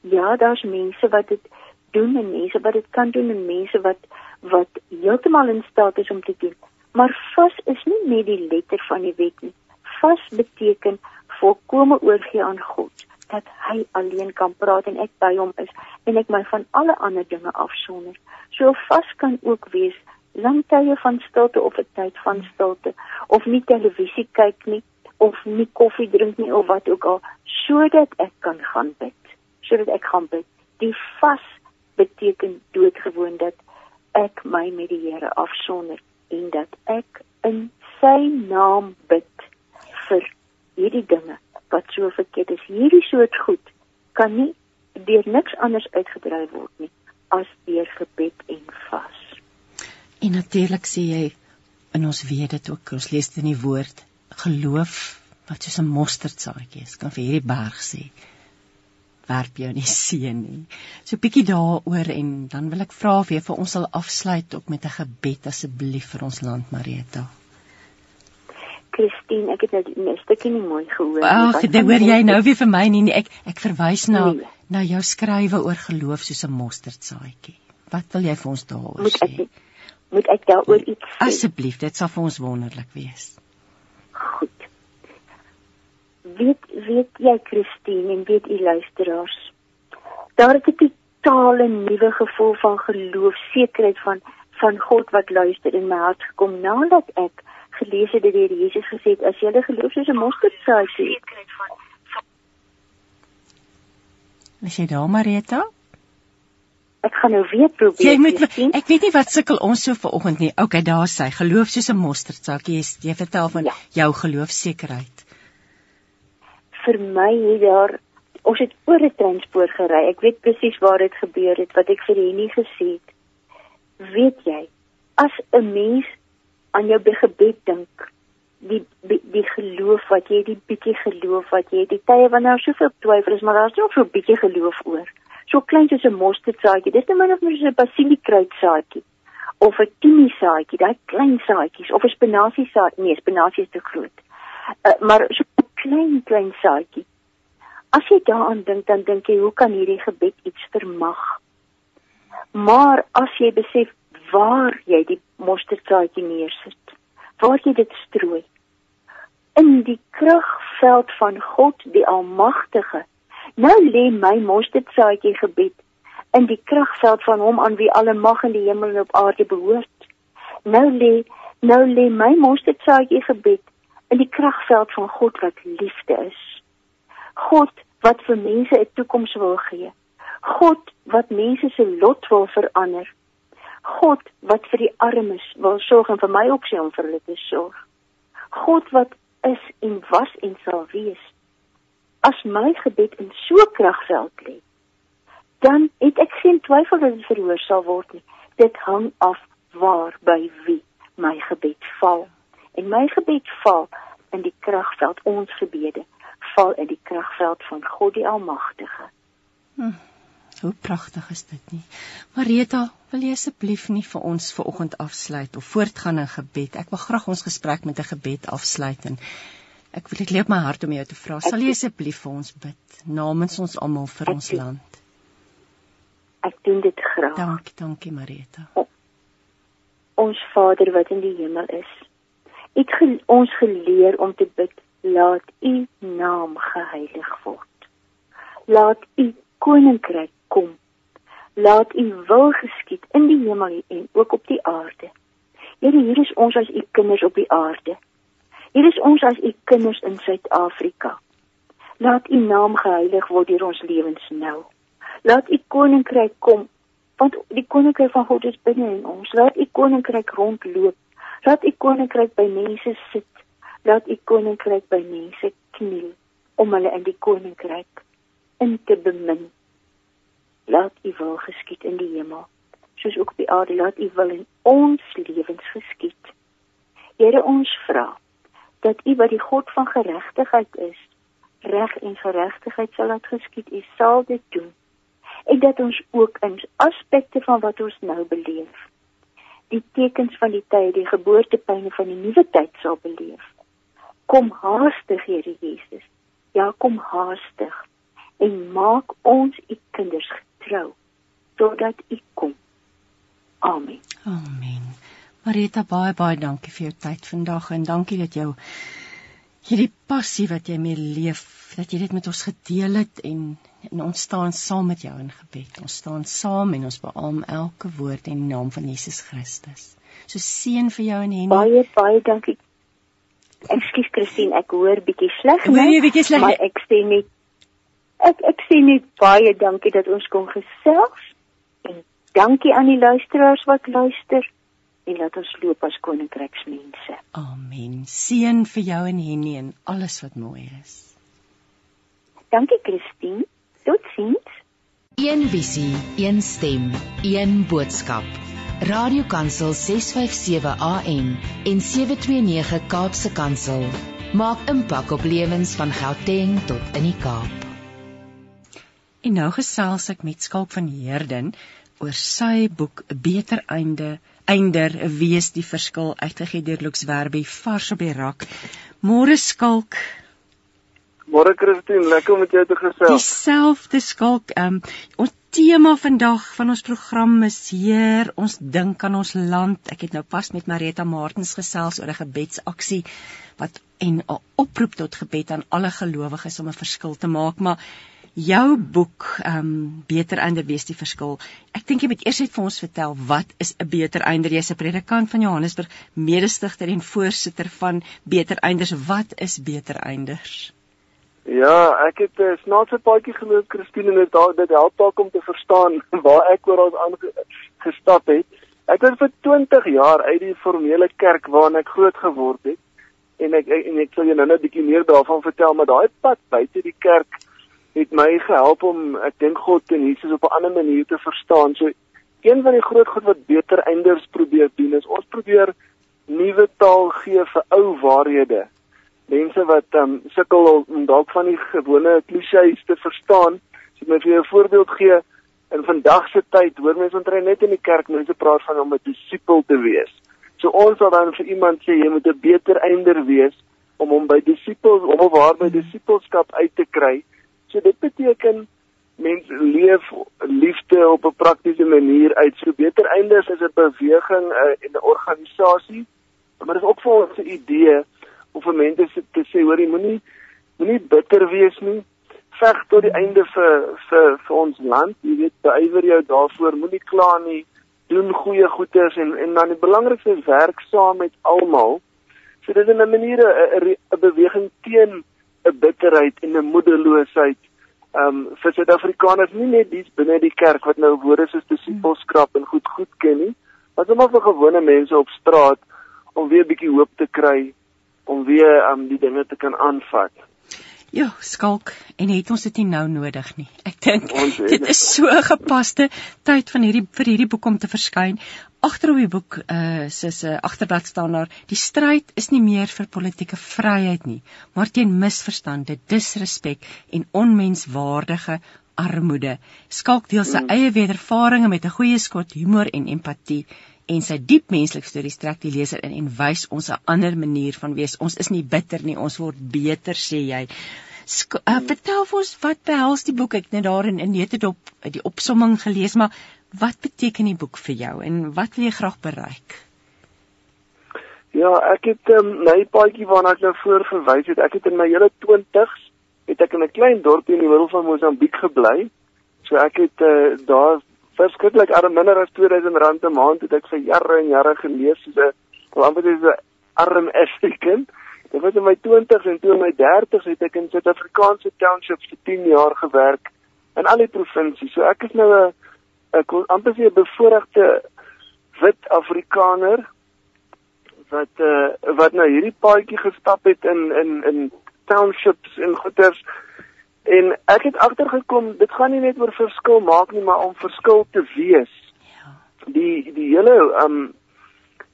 Ja, daar's mense wat dit doen en mense wat dit kan doen en mense wat wat heeltemal in staat is om te doen. Maar vas is nie net die letter van die wet nie. Vas beteken volkome oorgee aan God dat hy alleen kan praat en ek by hom is en ek my van alle ander dinge afsonder. So vas kan ook wees lang tye van stilte of 'n tyd van stilte of nie televisie kyk nie of nie koffie drink nie of wat ook al sodat ek kan gaan bid. Sodat ek gaan bid. Die vas beteken doodgewoon dat ek my met die Here afsonder en dat ek in sy naam bid vir hierdie dinge wat so verkeerd is, hierdie soort goed kan nie deur niks anders uitgedryf word nie as deur gebed en vas. En natuurlik sê jy en ons weet dit ook, ons lees dit in die woord, geloof wat soos 'n mosterdsaadjie is, kan vir hierdie berg sê werp jou nie seën nie. So bietjie daaroor en dan wil ek vra of jy vir ons sal afsluit ook met 'n gebed asseblief vir ons land Marita. Christine, ek het nou die stukkie nie mooi gehoor nie. Ag, dit hoor jy nou weer vir my nie. nie. Ek ek verwys na nee. na jou skrywe oor geloof soos 'n mosterdsaadjie. Wat wil jy vir ons daaroor sê? Moet ek moet ek daaroor iets sê? Asseblief, dit sal vir ons wonderlik wees. Weet weet jy Christine en weet u luisteraars. Daar het 'n totale nuwe gevoel van geloof, sekerheid van van God wat luister in my hart gekom nadat ek gelees het dat die Here Jesus gesê het as jy geloof soos 'n mosterdsaadjie. Is jy daar Marita? Ek gaan nou weer probeer. Jy moet ek weet nie wat sukkel ons so vanoggend nie. Okay, daar sê geloof soos 'n mosterdsaadjie. Jy, jy vertel van ja. jou geloofsekerheid. Vir my het daar ons het oor 'n treinspoor gery. Ek weet presies waar dit gebeur het wat ek vir Henny gesê het. Weet jy, as 'n mens aan jou gebed dink, die die, geloof wat jy die bietjie geloof wat jy die tye wanneer daar soveel twyfel is, maar daar's nog so 'n bietjie geloof oor. So klein soos 'n mosterdsaadjie. Dis net min of meer so 'n basiliekruidsaadjie of 'n timie saadjie, daai klein saadjies of 'n spinasie saadjie. Nee, spinasie is te groot. Uh, maar so klein klein saadjie. As jy daaraan dink, dan dink jy, hoe kan hierdie gebed iets vermag? Maar as jy besef waar jy die mosterdsaadjie neersit. Waar jy dit strooi. In die kragveld van God die Almagtige. Nou lê my mosterdsaadjie gebed in die kragveld van hom aan wie alle mag in die hemel en op aarde behoort. Nou lê nou lê my mosterdsaadjie gebed in die kragveld van God wat liefde is. God wat vir mense 'n toekoms wil gee. God wat mense se lot wil verander. God wat vir die armes wil sorg en vir my ook sê om vir hulle te sorg. God wat is en was en sal wees. As my gebed in so kragveld lê, dan het ek geen twyfel dat dit verhoor sal word nie. Dit hang af waar by wie my gebed val. En my gebed val in die kragveld ons gebede val in die kragveld van God die Almagtige. Hm. Hoe pragtig is dit nie? Marita, wil jy asseblief nie vir ons ver oggend afsluit of voortgaan in gebed? Ek wil graag ons gesprek met 'n gebed afsluit en ek wil dit lê op my hart om jou te vra. Sal jy asseblief vir ons bid namens ons almal vir ons land? Ek doen dit graag. Dankie, dankie Marita. Ons Vader wat in die hemel is, het ge ons geleer om te bid, laat U naam geheilig word. Laat U koninkryk kom. Laat u wil geskied in die hemel en ook op die aarde. Here, hier is ons as u kinders op die aarde. Hier is ons as u kinders in Suid-Afrika. Laat u naam geheilig word deur ons lewens nou. Laat u koninkryk kom, want die koninkryk van God is binne in ons. Laat u koninkryk rondloop. Laat u koninkryk by mense sit. Laat u koninkryk by mense kniel om hulle in die koninkryk in te bemin. Laat u wil geskied in die hemel soos ook op die aarde. Laat u wil in ons lewens geskied. Here ons vra dat u wat die God van geregtigheid is reg en geregtigheid sal laat geskied. U sal dit doen. En dat ons ook in aspekte van wat ons nou beleef die tekens van die tyd die geboortepyne van die nuwe tyd sal beleef kom haastig Here Jesus ja kom haastig en maak ons u kinders trou totdat U kom. Amen. Amen. Marita, baie baie dankie vir jou tyd vandag en dankie dat jou hierdie passie wat jy mee leef, dat jy dit met ons gedeel het en, en ons staan saam met jou in gebed. Ons staan saam en ons beam elke woord in die naam van Jesus Christus. So seën vir jou en Henny. Baie baie dankie. Ekskuus Christine, ek hoor bietjie sleg. Hoor jy bietjie sleg? Maar ek sê net ek ek sê net baie dankie dat ons kon gesels en dankie aan die luisteraars wat luister en laat ons loop as koninkryksmense. Amen. Seën vir jou en Henny en alles wat mooi is. Dankie Christine. Totsiens. Een visie, een stem, een boodskap. Radiokansel 657 AM en 729 Kaapse Kansel Maak impak op lewens van Gauteng tot in die Kaap. En nou gesels ek met Skalk van Heerden oor sy boek 'n beter einde einder wees die verskil uitgegee deur Lux Werby vars op die rak. Môre Skalk. Môre Christine, lekker om met jou te gesels. Dieselfde Skalk. Um, ons tema vandag van ons program is Heer, ons dink aan ons land. Ek het nou pas met Marita Martens gesels oor 'n gebedsaksie wat en 'n oproep tot gebed aan alle gelowiges om 'n verskil te maak, maar jou boek ehm um, beter einder wees die verskil. Ek dink jy moet eers net vir ons vertel wat is 'n beter einder? Jy's 'n predikant van Johannesburg, mede-stigter en voorsitter van Beter Einders. Wat is beter einders? Ja, ek het 'n uh, snaakse paadjie geloop, Christine, en dit dit help dalk om te verstaan waar ek oral aangestap het. Ek het vir 20 jaar uit die formele kerk waarin ek groot geword het en ek en ek sal jou nou net 'n bietjie meer daarvan vertel, maar daai pad buite die kerk het my gehelp om ek dink God en Jesus op 'n ander manier te verstaan. So een van die groot goed wat beter einders probeer doen is ons probeer nuwe taal gee vir ou waarhede mense wat um, sukkel om dalk van die gewone klisjées te verstaan. As ek net vir 'n voorbeeld gee, in vandag se tyd hoor mense omtrent net in die kerk mense praat van om 'n disipel te wees. So ons sal dan vir iemand sê jy moet 'n beter einder wees om hom by disipels om of haar by disipelskap uit te kry. So dit beteken mens leef liefde op 'n praktiese manier uit. So beter einders is 'n beweging uh, en 'n organisasie. Maar dit is ook vir ons 'n idee of vir mense te sê hoor jy moenie moenie bitter wees nie. Veg tot die einde vir vir vir ons land jy weet beywer jou daarvoor. Moenie kla nie. Doen goeie goeders en en dan die belangrikste is werk saam met almal. So dit is 'n manier 'n beweging teen 'n bitterheid en 'n moedeloosheid. Um vir Suid-Afrikaners nie net dies binne die kerk wat nou woorde soos disipelskrap en goed goed ken nie maar sommer vir gewone mense op straat om weer 'n bietjie hoop te kry om weer um die dinge te kan aanvat. Ja, skalk en het ons dit nie nou nodig nie. Ek dink dit is so 'n gepaste tyd van hierdie vir hierdie boek om te verskyn. Agter op die boek uh soos 'n uh, agterblad staan daar, die stryd is nie meer vir politieke vryheid nie, maar teen misverstande, disrespek en onmenswaardige armoede. Skalk deel sy mm. eie wedervarings met 'n goeie skot humor en empatie en sy diep menslike stories trek die leser in en wys ons 'n ander manier van wees. Ons is nie bitter nie, ons word beter, sê jy. Sk uh, vertel vir ons wat behels die boek? Ek het net daarin in net dit op die opsomming gelees, maar wat beteken die boek vir jou en wat wil jy graag bereik? Ja, ek het um, my paadjie waarna ek nou voor verwys het, ek het in my hele 20's het ek in 'n klein dorpie in die middel van Mosambiek gebly. So ek het uh, daar verskriklik arm minder as 2000 rand 'n maand het ek vir jare en jare geleef soos 'n wel amper soos 'n arm African. Dit was in my 20s en toe in my 30s het ek in Suid-Afrikaanse townships vir 10 jaar gewerk in al die provinsies. So ek is nou 'n ek amper sê 'n bevoorregte wit Afrikaner wat uh, wat nou hierdie paadjie gestap het in in in townships en goeters En ek het agtergekom dit gaan nie net oor verskil maak nie, maar om verskil te wees. Ja. Die die hele um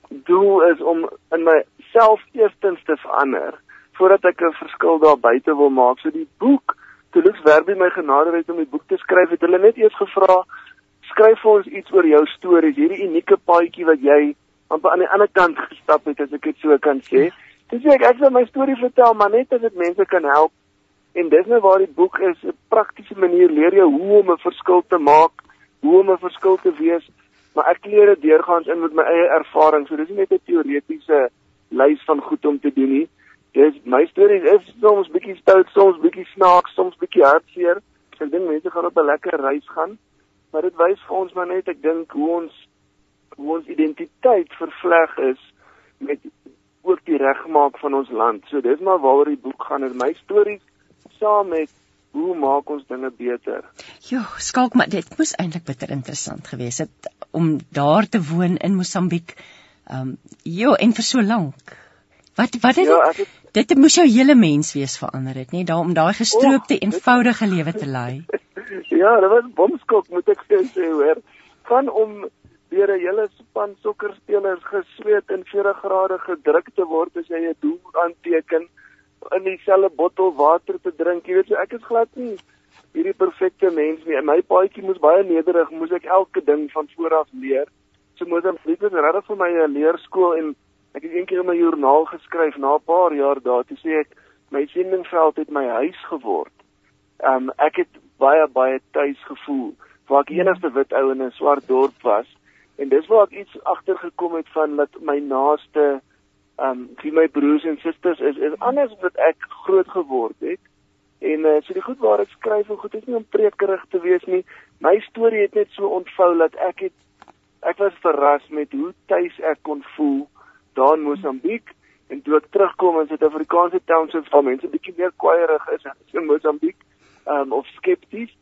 doel is om in myself eerstens te verander voordat ek 'n verskil daar buite wil maak. So die boek, toe Lux Werby my genade het om die boek te skryf, het hulle net eers gevra skryf vir ons iets oor jou stories, hierdie unieke paadjie wat jy amper aan die ander kant gestap het as ek dit so kan sê. Ja. Dis ek ek wil my storie vertel, maar net as dit mense kan help En dis nou waar die boek is, 'n praktiese manier leer jou hoe om 'n verskil te maak, hoe om 'n verskil te wees, maar ek leer dit deurgaans in met my eie ervaring. So dis nie net 'n teoretiese lys van goed om te doen nie. Dis my stories is soms bietjie stout, soms bietjie snaaks, soms bietjie hartseer. Ek dink mense gaan op 'n lekker reis gaan, maar dit wys vir ons maar net ek dink hoe ons hoe ons identiteit vervleg is met ook die regmaak van ons land. So dis maar waaroor die boek gaan. Is my stories saam met hoe maak ons dinge beter? Jo, skalk maar dit moes eintlik bitter interessant gewees het om daar te woon in Mosambiek. Ehm um, jo, en vir so lank. Wat wat het, ja, het dit dit moes jou hele mens wees verander het, nê, daar om daai gestroopte oh, eenvoudige lewe te lei. ja, dit was bomskok moet ek sê hoor. Van om deur 'n hele span sokkerspelers gesweet in 40 grade gedruk te word as jy 'n doel aanteken in dieselfde bottel water te drink. Jy weet, so ek is glad nie hierdie perfekte mens nie. My paadjie moes baie nederig, moes ek elke ding van vooraf leer. So Mosambiek was regtig vir my 'n leerskool en ek het eendag in my joernaal geskryf na 'n paar jaar daar, toe sê ek my sendingveld het my huis geword. Um ek het baie baie tuis gevoel waar ek enigste wit ou in 'n swart dorp was en dis waar ek iets agtergekom het van dat my naaste um wie my broers en susters is is anders wat ek groot geword het. En uh, so die goed waar ek skryf en goed is nie om prekerig te wees nie. My storie het net so ontvou dat ek het ek was verras met hoe tuis ek kon voel daar in Mosambiek en toe ek terugkom in Suid-Afrikaanse townships waar mense bietjie meer kwaaierig is in Mosambiek um, of skepties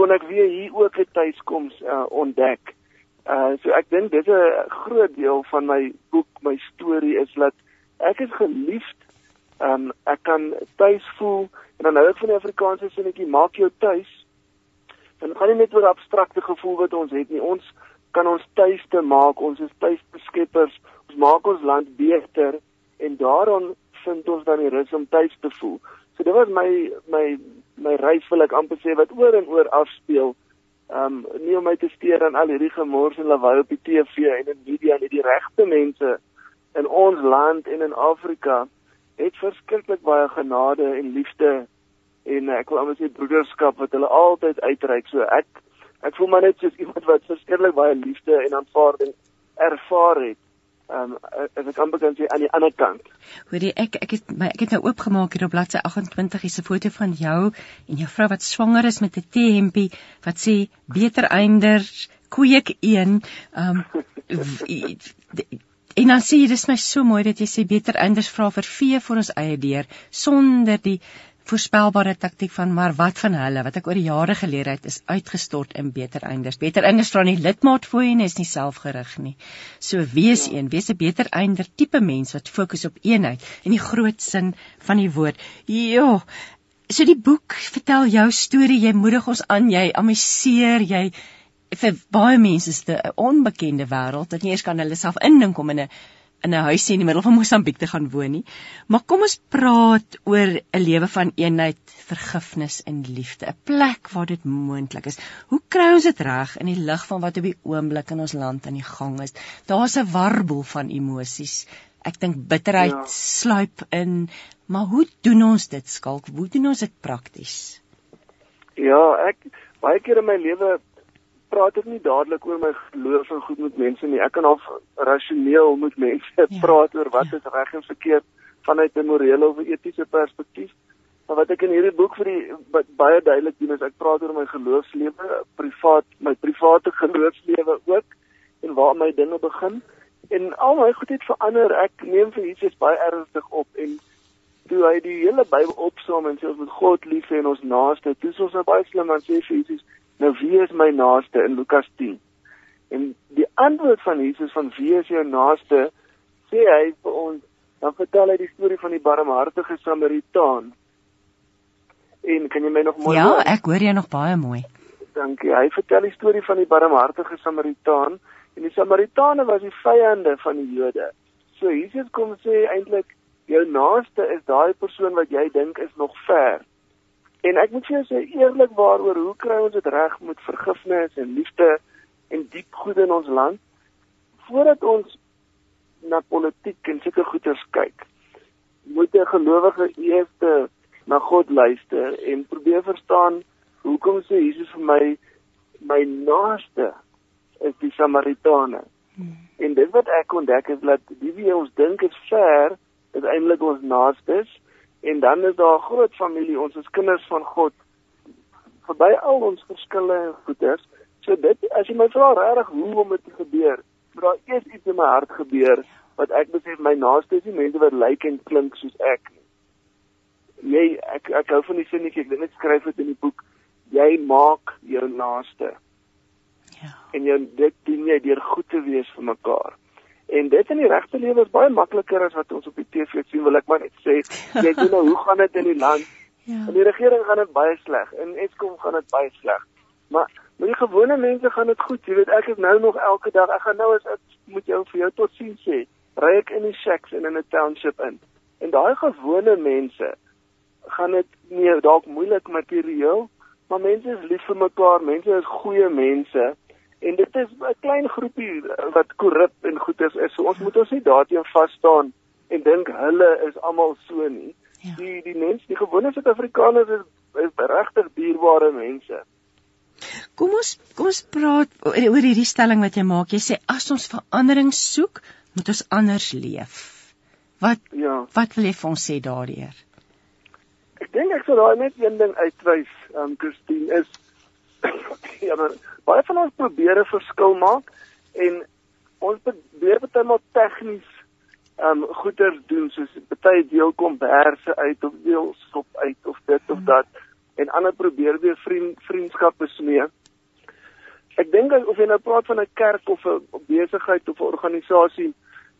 kon ek weer hier ook 'n tuiskoms uh, ontdek. Uh so ek dink dis 'n groot deel van my boek, my storie is dat ek is geliefd. Um ek kan tuis voel en dan nou ek van die Afrikaanse sinnetjie maak jou tuis. Dan gaan nie net oor abstrakte gevoel wat ons het nie. Ons kan ons tuis te maak. Ons is tuisbeskeppers. Ons maak ons land beter en daarom vind ons dan die rus om tuis te voel. So dit was my my my reis wil ek amper sê wat oor en oor afspeel um nie om my te steur aan al hierdie gemors en lawaai op die TV en in media nie. Die regte mense in ons land en in Afrika het verskriklik baie genade en liefde en ek wil amper sê broederskap wat hulle altyd uitreik. So ek ek voel maar net soos iemand wat verskriklik baie liefde en aanvaarding ervaar het um as ek amper kan sê aan die ander kant. Hoorie ek ek het my ek het nou oopgemaak hier op bladsy 28 is 'n foto van jou en jou vrou wat swanger is met 'n T-hempie wat sê beter einders kweek een um en dan sê jy dis my so mooi dat jy sê beter einders vra vir vee vir ons eie deur sonder die voorspelbare taktiek van maar wat van hulle wat ek oor die jare geleer het is uitgestort in beter einders. Beter einders vra nie lidmaat voor en is nie selfgerig nie. So wees ja. een, wees 'n beter einder tipe mens wat fokus op eenheid in die groot sin van die woord. Ja. So die boek vertel jou storie, jy moedig ons aan, jy amuseer, jy vir baie mense is dit 'n onbekende wêreld dat nie eers kan hulle self indink om in 'n in 'n huisie in die middel van Mosambiek te gaan woon nie. Maar kom ons praat oor 'n lewe van eenheid, vergifnis en liefde, 'n plek waar dit moontlik is. Hoe kry ons dit reg in die lig van wat op die oomblik in ons land aan die gang is? Daar's 'n warboel van emosies. Ek dink bitterheid ja. sluip in, maar hoe doen ons dit skalk? Hoe doen ons dit prakties? Ja, ek baie keer in my lewe praat ek nie dadelik oor my geloof en goed met mense nie. Ek kan half rasioneel met mense ja, praat oor wat ja. is reg en verkeerd vanuit 'n morele of etiese perspektief. Maar wat ek in hierdie boek vir die baie duidelik doen is ek praat oor my geloofslewe, privaat, my private geloofslewe ook en waar my dinge begin. En al my goed het verander. Ek neem vir Jesus baie ernstig op en toe hy die hele Bybel opsom en sê ons moet God lief hê en ons naaste, dis ons nou baie slim aan sê vir Jesus Nou wie is my naaste in Lukas 10? En die antwoord van Jesus van wie is jou naaste? Sê hy vir ons, dan vertel hy die storie van die barmhartige Samaritaan. En kan jy my nog mooi Ja, hoor? ek hoor jou nog baie mooi. Dankie. Hy vertel die storie van die barmhartige Samaritaan en die Samaritane was die vyande van die Jode. So Jesus kom sê eintlik jou naaste is daai persoon wat jy dink is nog ver. En ek moet vir jou sê eerlik waaroor hoe kry ons dit reg met vergifnis en liefde en diep goed in ons land voordat ons na politiek en sulke goeters kyk. Moet 'n gelowige eers na God luister en probeer verstaan hoekom sê Jesus vir my my naaste is die Samaritane. Hmm. En dit wat ek ontdek is dat die wie ons dink is ver, is eintlik ons naastes en dan is daar 'n groot familie, ons is kinders van God verby al ons verskille en goeders. So dit as jy my vra regtig hoe om dit te gebeur, moet daar eers iets in my hart gebeur wat ek besef my naaste is nie mense wat lyk en klink soos ek. Jy ek ek hou van die sinnetjie, ek dink ek skryf dit in die boek. Jy maak jou naaste. Ja. En jy dit doen jy deur goed te wees vir mekaar. En dit in die regte lewe is baie makliker as wat ons op die TV sien, wil ek maar net sê. Jy sien nou hoe gaan dit in die land? Ja. In die regering gaan dit baie sleg. In Eskom gaan dit baie sleg. Maar met die gewone mense gaan dit goed. Jy weet ek is nou nog elke dag, ek gaan nou as ek moet jou vir jou tot sien sê, ry ek in die shacks en in 'n township in. En daai gewone mense gaan dit nie dalk moeilik materieel, maar mense is lief vir mekaar, mense is goeie mense en dit is 'n klein groepie wat korrup en goed is. is so ons moet ons nie daarteen vas staan en dink hulle is almal so nie. Ja. Die die mense, die gewone Suid-Afrikaners is, is regtig dierbare mense. Kom ons kom ons praat oor, hierdie stelling wat jy maak. Jy sê as ons verandering soek, moet ons anders leef. Wat ja. wat wil jy vir ons sê daardeur? Ek dink ek sou daai net een ding uitwys, ehm um, Christine is ja, maar baie van ons probeer 'n verskil maak en ons probeer baie maal tegnies ehm um, goeders doen soos baie deel kom berse uit of deel stop uit of dit of hmm. dat en ander probeer weer vriend vriendskappe smee. Ek dink of jy nou praat van 'n kerk of 'n besigheid of 'n organisasie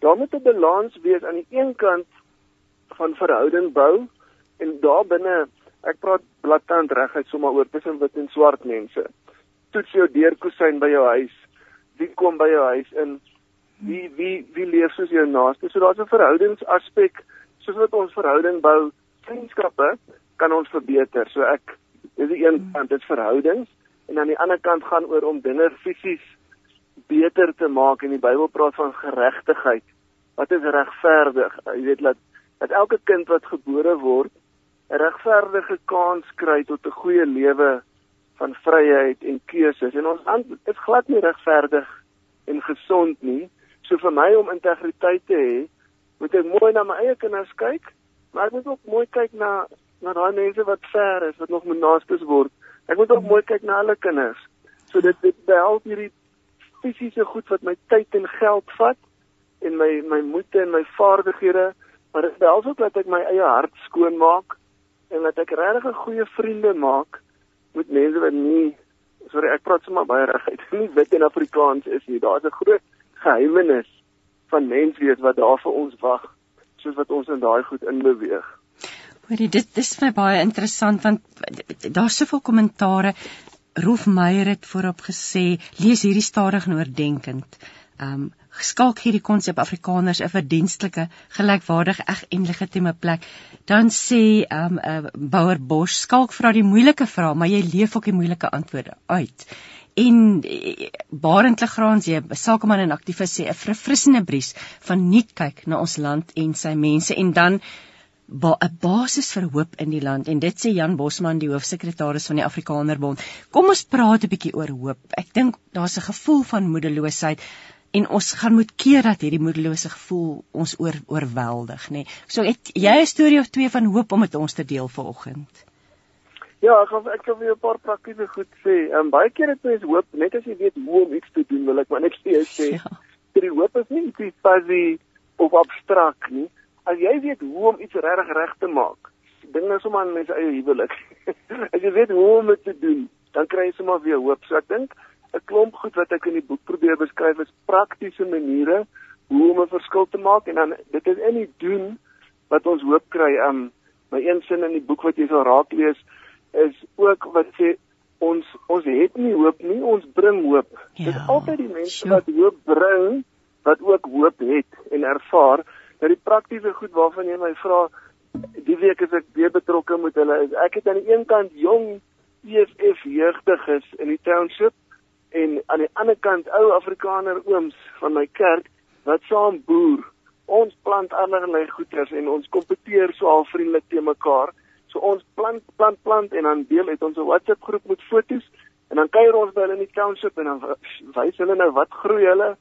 daar moet 'n balans wees aan die een kant van verhouding bou en daar binne ek praat blaatant reguit sommer oor tussen wit en swart mense. Toets jou deurkusyn by jou huis. Wie kom by jou huis in? Wie wie wie leef soos jou naaste? So daar's 'n verhoudingsaspek soos wat ons verhouding bou, vriendskappe kan ons verbeter. So ek dis die een kant dit verhoudings en aan die ander kant gaan oor om dinge fisies beter te maak en die Bybel praat van geregtigheid. Wat is regverdig? Jy weet dat dat elke kind wat gebore word regverdige kans kry tot 'n goeie lewe van vryheid en keuses. En ons land is glad nie regverdig en gesond nie. So vir my om integriteit te hê, moet ek mooi na my eie kinders kyk, maar ek moet ook mooi kyk na na daai mense wat ver is, wat nog moet naastes word. Ek moet ook mooi kyk na hulle kinders. So dit dit behels hierdie fisiese goed wat my tyd en geld vat en my my moed en my vaardighede, maar dit behels ook dat ek my eie hart skoon maak en dat ek regtig 'n goeie vriende maak met mense wat nie sorry, ek praat sommer baie reguit, nie wit en Afrikaans is nie. Daar's 'n groot geheimenis van menswees wat daar vir ons wag, soos wat ons in daai goed inbeweeg. Hoorie, dit dis vir my baie interessant want daar's soveel kommentare Rolf Meyer het voorop gesê, lees hierdie stadig en oordentend. Um skalk hierdie konsep Afrikaners 'n verdienstelike, gelykwaardige, eg en legitieme plek. Dan sê um uh, Bouwer Bosch, skalk vra die moeilike vrae, maar jy leef ook die moeilike antwoorde uit. En eh, Barend Legraan sê, sakeman en aktivis sê 'n verfrissende bries van nuut kyk na ons land en sy mense en dan 'n ba basis vir hoop in die land en dit sê Jan Bosman die hoofsekretaris van die Afrikanerbond. Kom ons praat 'n bietjie oor hoop. Ek dink daar's 'n gevoel van moedeloosheid en ons gaan moet keer dat hierdie moedelose gevoel ons oor oorweldig, nê. Nee. So het jy 'n storie of twee van hoop om met ons te deel vanoggend? Ja, ek gaan ek gaan weer 'n paar praktiese goed sê. Ehm um, baie keer het mense hoop net as jy weet hoe om iets te doen, wil ek maar net sê. Ja. Die hoop is nie iets fuzzy of abstrakt nie as jy weet hoe om iets regtig reg te maak, dinge is sommer mense eie huwelik. as jy weet hoe om dit te doen, dan kry jy sommer weer hoop. So ek dink 'n klomp goed wat ek in die boek probeer beskryf is praktiese maniere hoe om 'n verskil te maak en dan dit is in die doen wat ons hoop kry. Um my een sin in die boek wat jy sal raak lees is ook wat sê ons ons het nie hoop nie, ons bring hoop. Ja, dit is altyd die mense sure. wat hoop bring wat ook hoop het en ervaar. Nou die praktiese goed waarvan jy my vra, die week is ek weer betrokke met hulle. Is ek het aan die een kant jong EFF jeugdiges in die township en aan die ander kant ou Afrikaner ooms van my kerk wat saam boer. Ons plant allerlei goeders en ons kompeteer so al vriendelik te mekaar. So ons plant plant plant en dan deel het ons 'n WhatsApp groep met fotos en dan kuier ons by hulle in die township en dan wys hulle nou wat groei hulle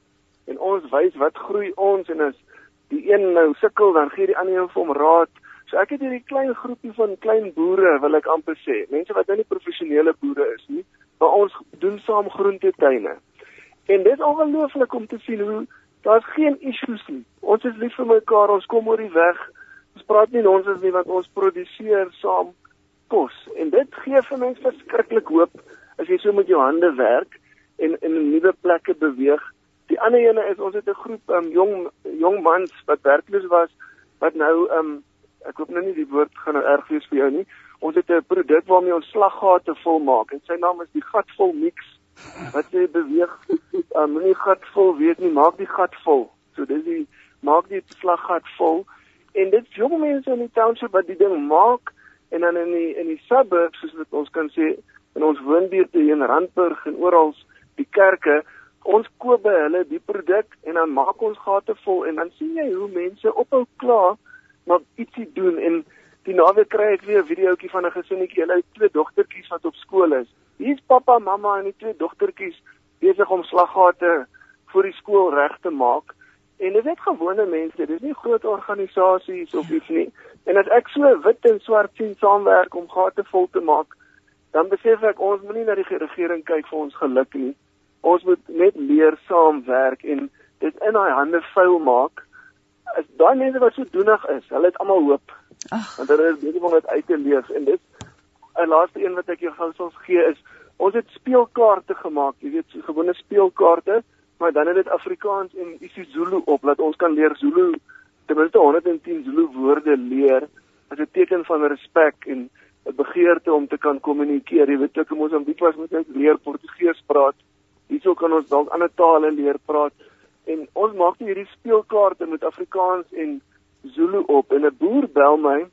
en ons wys wat groei ons en as die een nou sukkel dan gee die ander een vir hom raad. So ek het hierdie klein groepie van klein boere wil ek amper sê, mense wat nou nie professionele boere is nie, maar ons doen saam groentetuine. En dit is ongelooflik om te sien hoe daar's geen issues nie. Ons is lief vir mekaar, ons kom oor die weg. Ons praat nie nonsens nie want ons produseer saam kos en dit gee vir mense verskriklik hoop as jy so met jou hande werk en in nuwe plekke beweeg Die ander ene is ons het 'n groep um, jong jong mans wat werkloos was wat nou um ek hoop nou nie die woord gaan nou erg wees vir jou nie. Ons het 'n produk waarmee ons slaggate volmaak en sy naam is die gatvol mix. Wat jy beweeg um nie gatvol weet nie, maak die gat vol. So dis die maak die slaggat vol en dit jong mense in die township wat die ding maak En dan in die in die suburbs soos wat ons kan sê in ons woonbuurte hier in Randburg en oral die kerke, ons koop by hulle die produk en dan maak ons gate vol en dan sien jy hoe mense ophou kla maar ietsie doen en die naweek kry ek weer 'n videoetjie van 'n gesinnetjie, hulle het twee dogtertjies wat op skool is. Hier's pappa, mamma en die twee dogtertjies besig om slaggate vir die skool reg te maak. En dit is gewone mense, dit is nie groot organisasies of iets nie. En as ek so wit en swart sien saamwerk om gate vol te maak, dan besef ek ons moenie na die regering kyk vir ons geluk nie. Ons moet net leer saamwerk en dit in daai hande vuil maak. As daai mense wat so doenig is, hulle het almal hoop. Ag, want hulle is besig om dit uit te leef en dit 'n laaste een wat ek jou gou sal gee is ons het speelkaarte gemaak, jy weet, gewone speelkaarte, maar dan het dit Afrikaans en isiZulu op dat ons kan leer Zulu ten minste 110 Zulu woorde leer as 'n teken van respek en 'n begeerte om te kan kommunikeer. Jy weet, ek in Mosambiek was moet ek leer Portugees praat. Hierso kan ons dalk ander tale leer praat en ons maak hierdie speelkaarte met Afrikaans en Zulu op en 'n boer bel my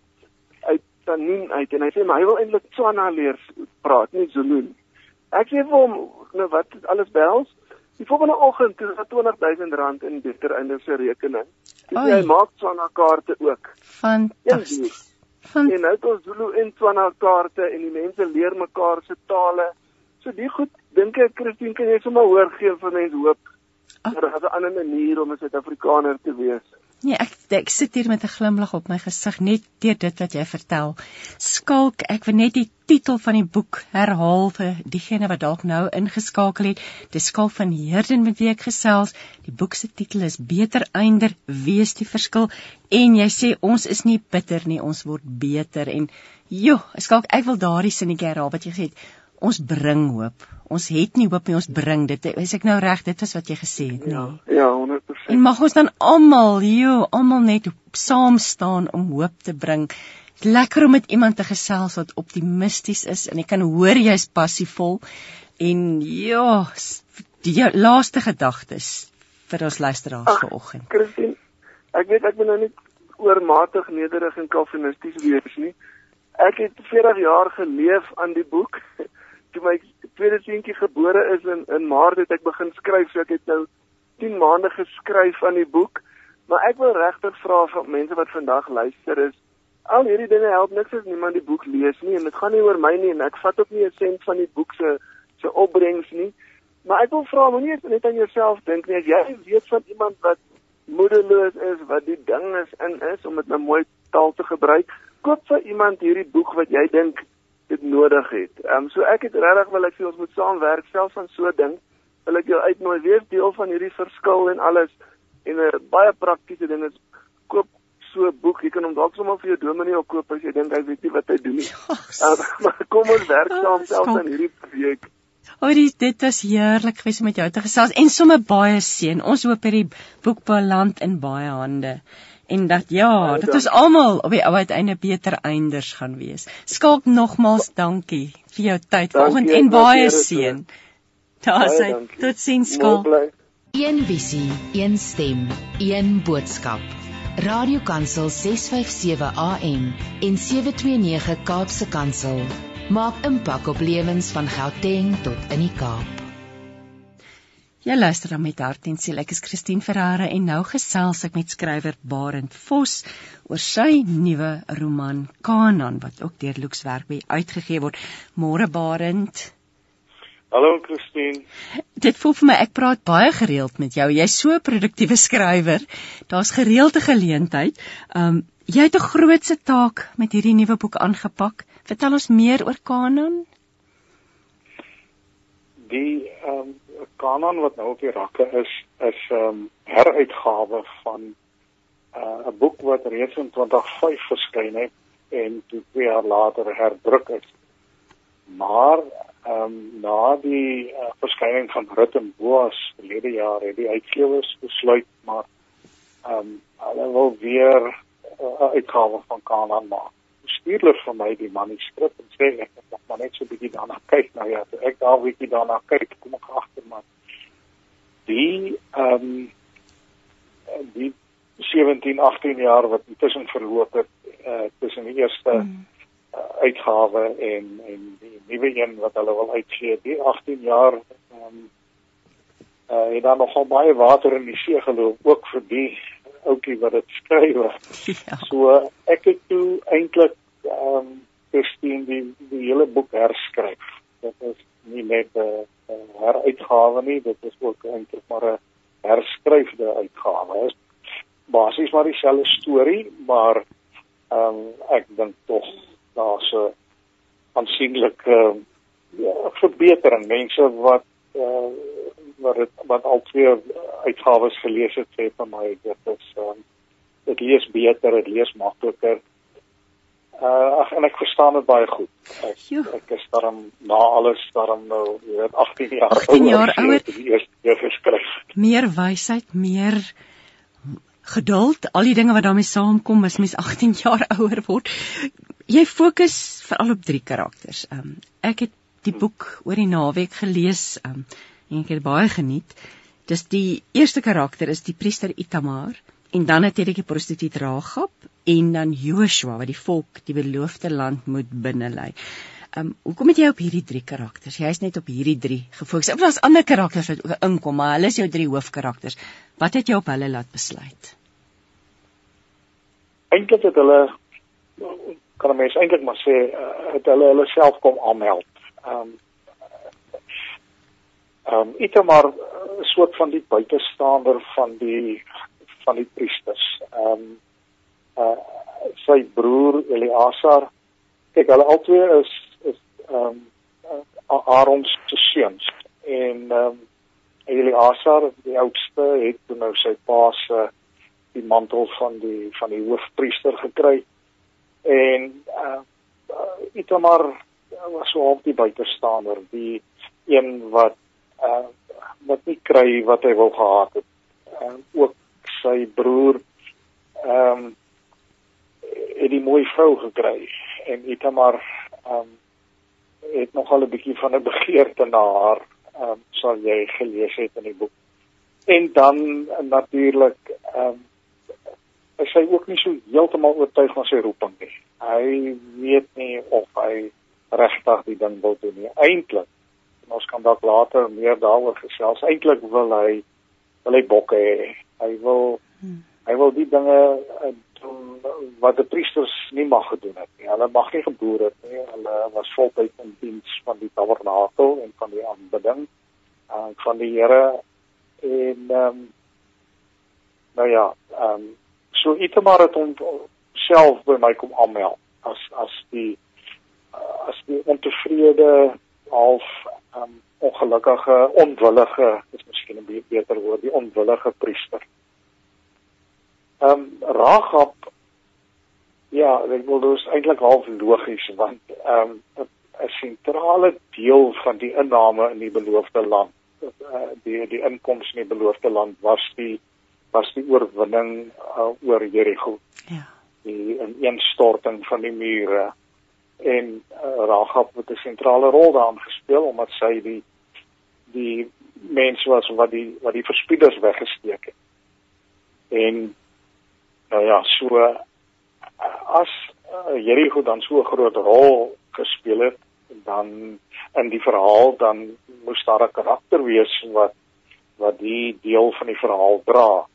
uit Tanin uit en hy sê maar hy wil eintlik Tswana leer praat, nie Zulu nie. Ek sê vir hom, nou wat alles behels? Die volgende oggend het hy 20000 rand in beter einde se rekening. Dus hy maak Tswana kaarte ook. Fantasties. Van... En nou het ons Zulu en Tswana kaarte en die mense leer mekaar se tale. So die goed dink ek Christine kan jy sommer hoor gee vir mense hoop. Daar is 'n ander manier om 'n Suid-Afrikaner te wees. Nee, ek ek sit hier met 'n glimlag op my gesig net deur dit wat jy vertel. Skalk, ek wil net die titel van die boek herhaal vir diegene wat dalk nou ingeskakel het. Dis Skalk van Herden met wie ek gesels. Die boek se titel is Beter einder wees die verskil en jy sê ons is nie bitter nie, ons word beter en joh, Skalk, ek wil daardie sinnetjie herhaal wat jy gesê het. Ons bring hoop. Ons het nie hoop nie, ons bring dit. Is ek nou reg? Dit is wat jy gesê het, nee. Ja, ja, 100%. En mag ons dan almal, joh, almal net saam staan om hoop te bring. Lekker om met iemand te gesels wat optimisties is en ek kan hoor jy's passievol en ja, die laaste gedagtes vir ons luisteraars vanoggend. Christine, ek weet ek moet nou nie oormatig nederig en kalvinisties wees nie. Ek het 40 jaar geleef aan die boek. Toe my tweede seentjie gebore is in in Maart het ek begin skryf, so ek het nou 10 maande geskryf aan die boek. Maar ek wil regtig vra vir mense wat vandag luister is, al hierdie dinge help niks as niemand die boek lees nie en dit gaan nie oor my nie en ek vat ook nie 'n sent van die boek se se opbrengs nie. Maar ek wil vra moenie net aan jouself dink nie as jy weet van iemand wat moedeloos is, wat die ding is in is om dit nou mooi taal te gebruik koop vir iemand hierdie boek wat jy dink dit nodig het. Ehm um, so ek het regtig wil ek sê ons moet saamwerk selfs van so 'n ding. Wil ek jou uitnooi wees deel van hierdie verskil en alles en 'n uh, baie praktiese ding is koop so 'n boek. Jy kan hom dalk sommer vir jou dominee ook koop as jy dink hy weet nie wat hy doen nie. Um, maar kom ons werk saam selfs aan hierdie projek. Oor dit was heerlik gewees om met jou te gesels en sommer baie seën. Ons hoop hierdie boek beland in baie hande en dat ja, dit ons almal op die ou uiteinde beter einders gaan wees. Skalk nogmaals dankie vir jou tyd vanoggend en baie seën. Daar sê tot sins skalk. Een visie, een stem, een boodskap. Radiokansel 657 AM en 729 Kaapse Kansel maak impak op lewens van Gauteng tot in die Kaap. Jy luister dan met hart en siel. Ek is Christine Ferreira en nou gesels ek met skrywer Barend Vos oor sy nuwe roman Kanaan wat ook deur Lux Werkby uitgegee word. Môre Barend. Hallo Christine. Dit voel vir my ek praat baie gereeld met jou. Jy's so 'n produktiewe skrywer. Daar's gereelde geleentheid. Um jy het 'n grootse taak met hierdie nuwe boek aangepak. Vertel ons meer oor Kanaan. Die um kanon wat nou op die rakke is is 'n um, heruitgawe van uh, 'n uh, boek wat reeds in 2005 verskyn het en twee jaar later herdruk is. Maar ehm um, na die uh, verskyning van Rut en Boas verlede jaar het die uitgewers besluit maar ehm um, hulle wil weer 'n uh, uitgawe van Kanon maak stuurder vir my die manuskrip en sê ek moet maar net so 'n bietjie daarna kyk nou ja, ek daar bietjie daarna kyk, kom ek agter maar die ehm um, die 17, 18 jaar wat intussen verloop het uh, tussen die eerste mm. Uh, uitgawe en en die nuwe een wat hulle wil uitgee. Die 18 jaar ehm um, uh het daar nogal baie water in die see geloop ook vir die ouetjie wat dit skryf. Ja. So ek het toe eintlik ehm um, Christine die die hele boek herskryf. Dit is nie net 'n heruitgawe nie, dit is ook eintlik maar 'n herskryfde uitgawe. Basies maar dieselfde storie, maar ehm um, ek dink tog aansienlike uh, ja, verbetering. Mense wat uh, wat het, wat al twee uitgawes gelees het sê vir my dit is um, dit lees beter, dit lees makliker. Uh ag en ek verstaan dit baie goed. Ek, ek is daarom na alles daarom nou, weet 18 jaar 18 jaar ouer. Die eerste keer geskryf. Meer wysheid, meer geduld, al die dinge wat daarmee saamkom as mens 18 jaar ouer word. Jy fokus veral op drie karakters. Um ek het die boek oor die naweek gelees um en ek het baie geniet. Dis die eerste karakter is die priester Itamar en dan natuurlik die prostituut Ragab en dan Joshua wat die volk die beloofde land moet binnelei. Um hoekom het jy op hierdie drie karakters? Jy's net op hierdie drie gefokus. Of daar's ander karakters wat ook inkom, maar hulle is jou drie hoofkarakters. Wat het jou op hulle laat besluit? eintlik het hulle kan mens eintlik maar sê uh, het hulle hulle self kom aanmeld. Ehm um, ehm um, Itamar 'n uh, soort van die buitestander van die van die priesters. Ehm um, uh sy broer Eliasar kyk hulle albei is is ehm um, Aaron se seuns en ehm um, Eliasar die oudste het nou sy pa se die mantel van die van die hoofpriester gekry. En uh, uh Itamar was so op die buitestander, die een wat uh wat nie kry wat hy wou gehad het. En uh, ook sy broer ehm um, het die mooi vrou gekry en Itamar ehm um, het nogal 'n bietjie van 'n begeerte na haar ehm um, sal jy gelees het in die boek. En dan natuurlik ehm um, is hy ook nie so heeltemal oortuig van sy roeping nie. Hy weet nie of hy regtig die ding wil doen nie. Eintlik, ons kan dalk later meer daaroor gesels. Eintlik wil hy wil hy bokke hê. Hy wil hmm. hy wil die dinge eh, doen wat die priesters nie mag gedoen het nie. Hulle mag nie geboer het nie. Hulle was voltyd in diens van die tabernakel en van die aanbidding aan uh, van die Here en ehm um, nou ja, ehm um, So Itamar het hom self by my kom aanmeld as as die as die ontevrede half um, ongelukkige onwillige is miskien 'n beter woord die onwillige priester. Ehm um, Ragab ja, ek wil dus eintlik half logies want ehm um, 'n sentrale deel van die inname in die beloofde land uh, die die inkomste in die beloofde land was die was die oorwinning uh, oor Jerigo. Ja. Die ineenstorting van die mure en uh, Rahab het 'n sentrale rol daarin gespeel omdat sy die die mense was wat die wat die verspieders weggesteek het. En nou ja, so uh, as uh, Jerigo dan so 'n groot rol gespeel het dan in die verhaal dan moes daar 'n karakter wees wat wat die deel van die verhaal dra.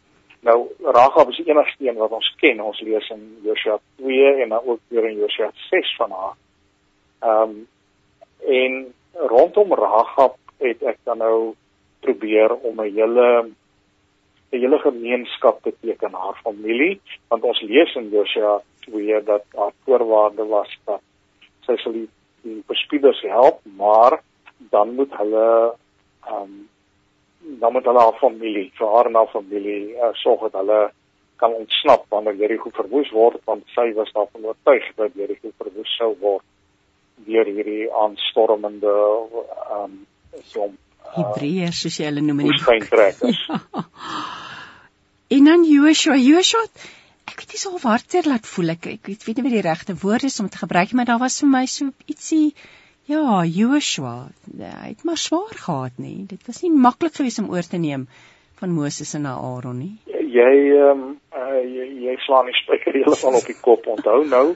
Nou Rahab is die enigste een wat ons ken. Ons lees in Josua 2 en dan ook weer in Josua 6 van haar. Ehm um, en rondom Rahab het ek dan nou probeer om 'n hele 'n hele gemeenskap te teken haar familie, want ons lees in Josua 2 dat haar voorwaarde was dat sy sal die, die bespieders help, maar dan moet hulle ehm um, dan moet hulle haar familie, vir haar en haar familie uh, sorg dat hulle kan ontsnap wanneer Jericho verwoes word want sy was daarvan oortuig dat Jericho verwoes sou word deur hierdie aanstormende ehm um, som uh, Hebreërs soos jy hulle noem in die skynkrakkers. Ja. En dan Joshua, Joshua ek weet nie so hartseer laat voel ek ek weet nie wat die regte woord is om te gebruik maar daar was vir my so ietsie Ja, Joshua, hy het maar swaar gehad nie. Dit was nie maklik geweest om oor te neem van Moses en Aaron nie. Jy ehm um, uh, jy, jy slaan die spyker heeltemal op die kop. Onthou nou,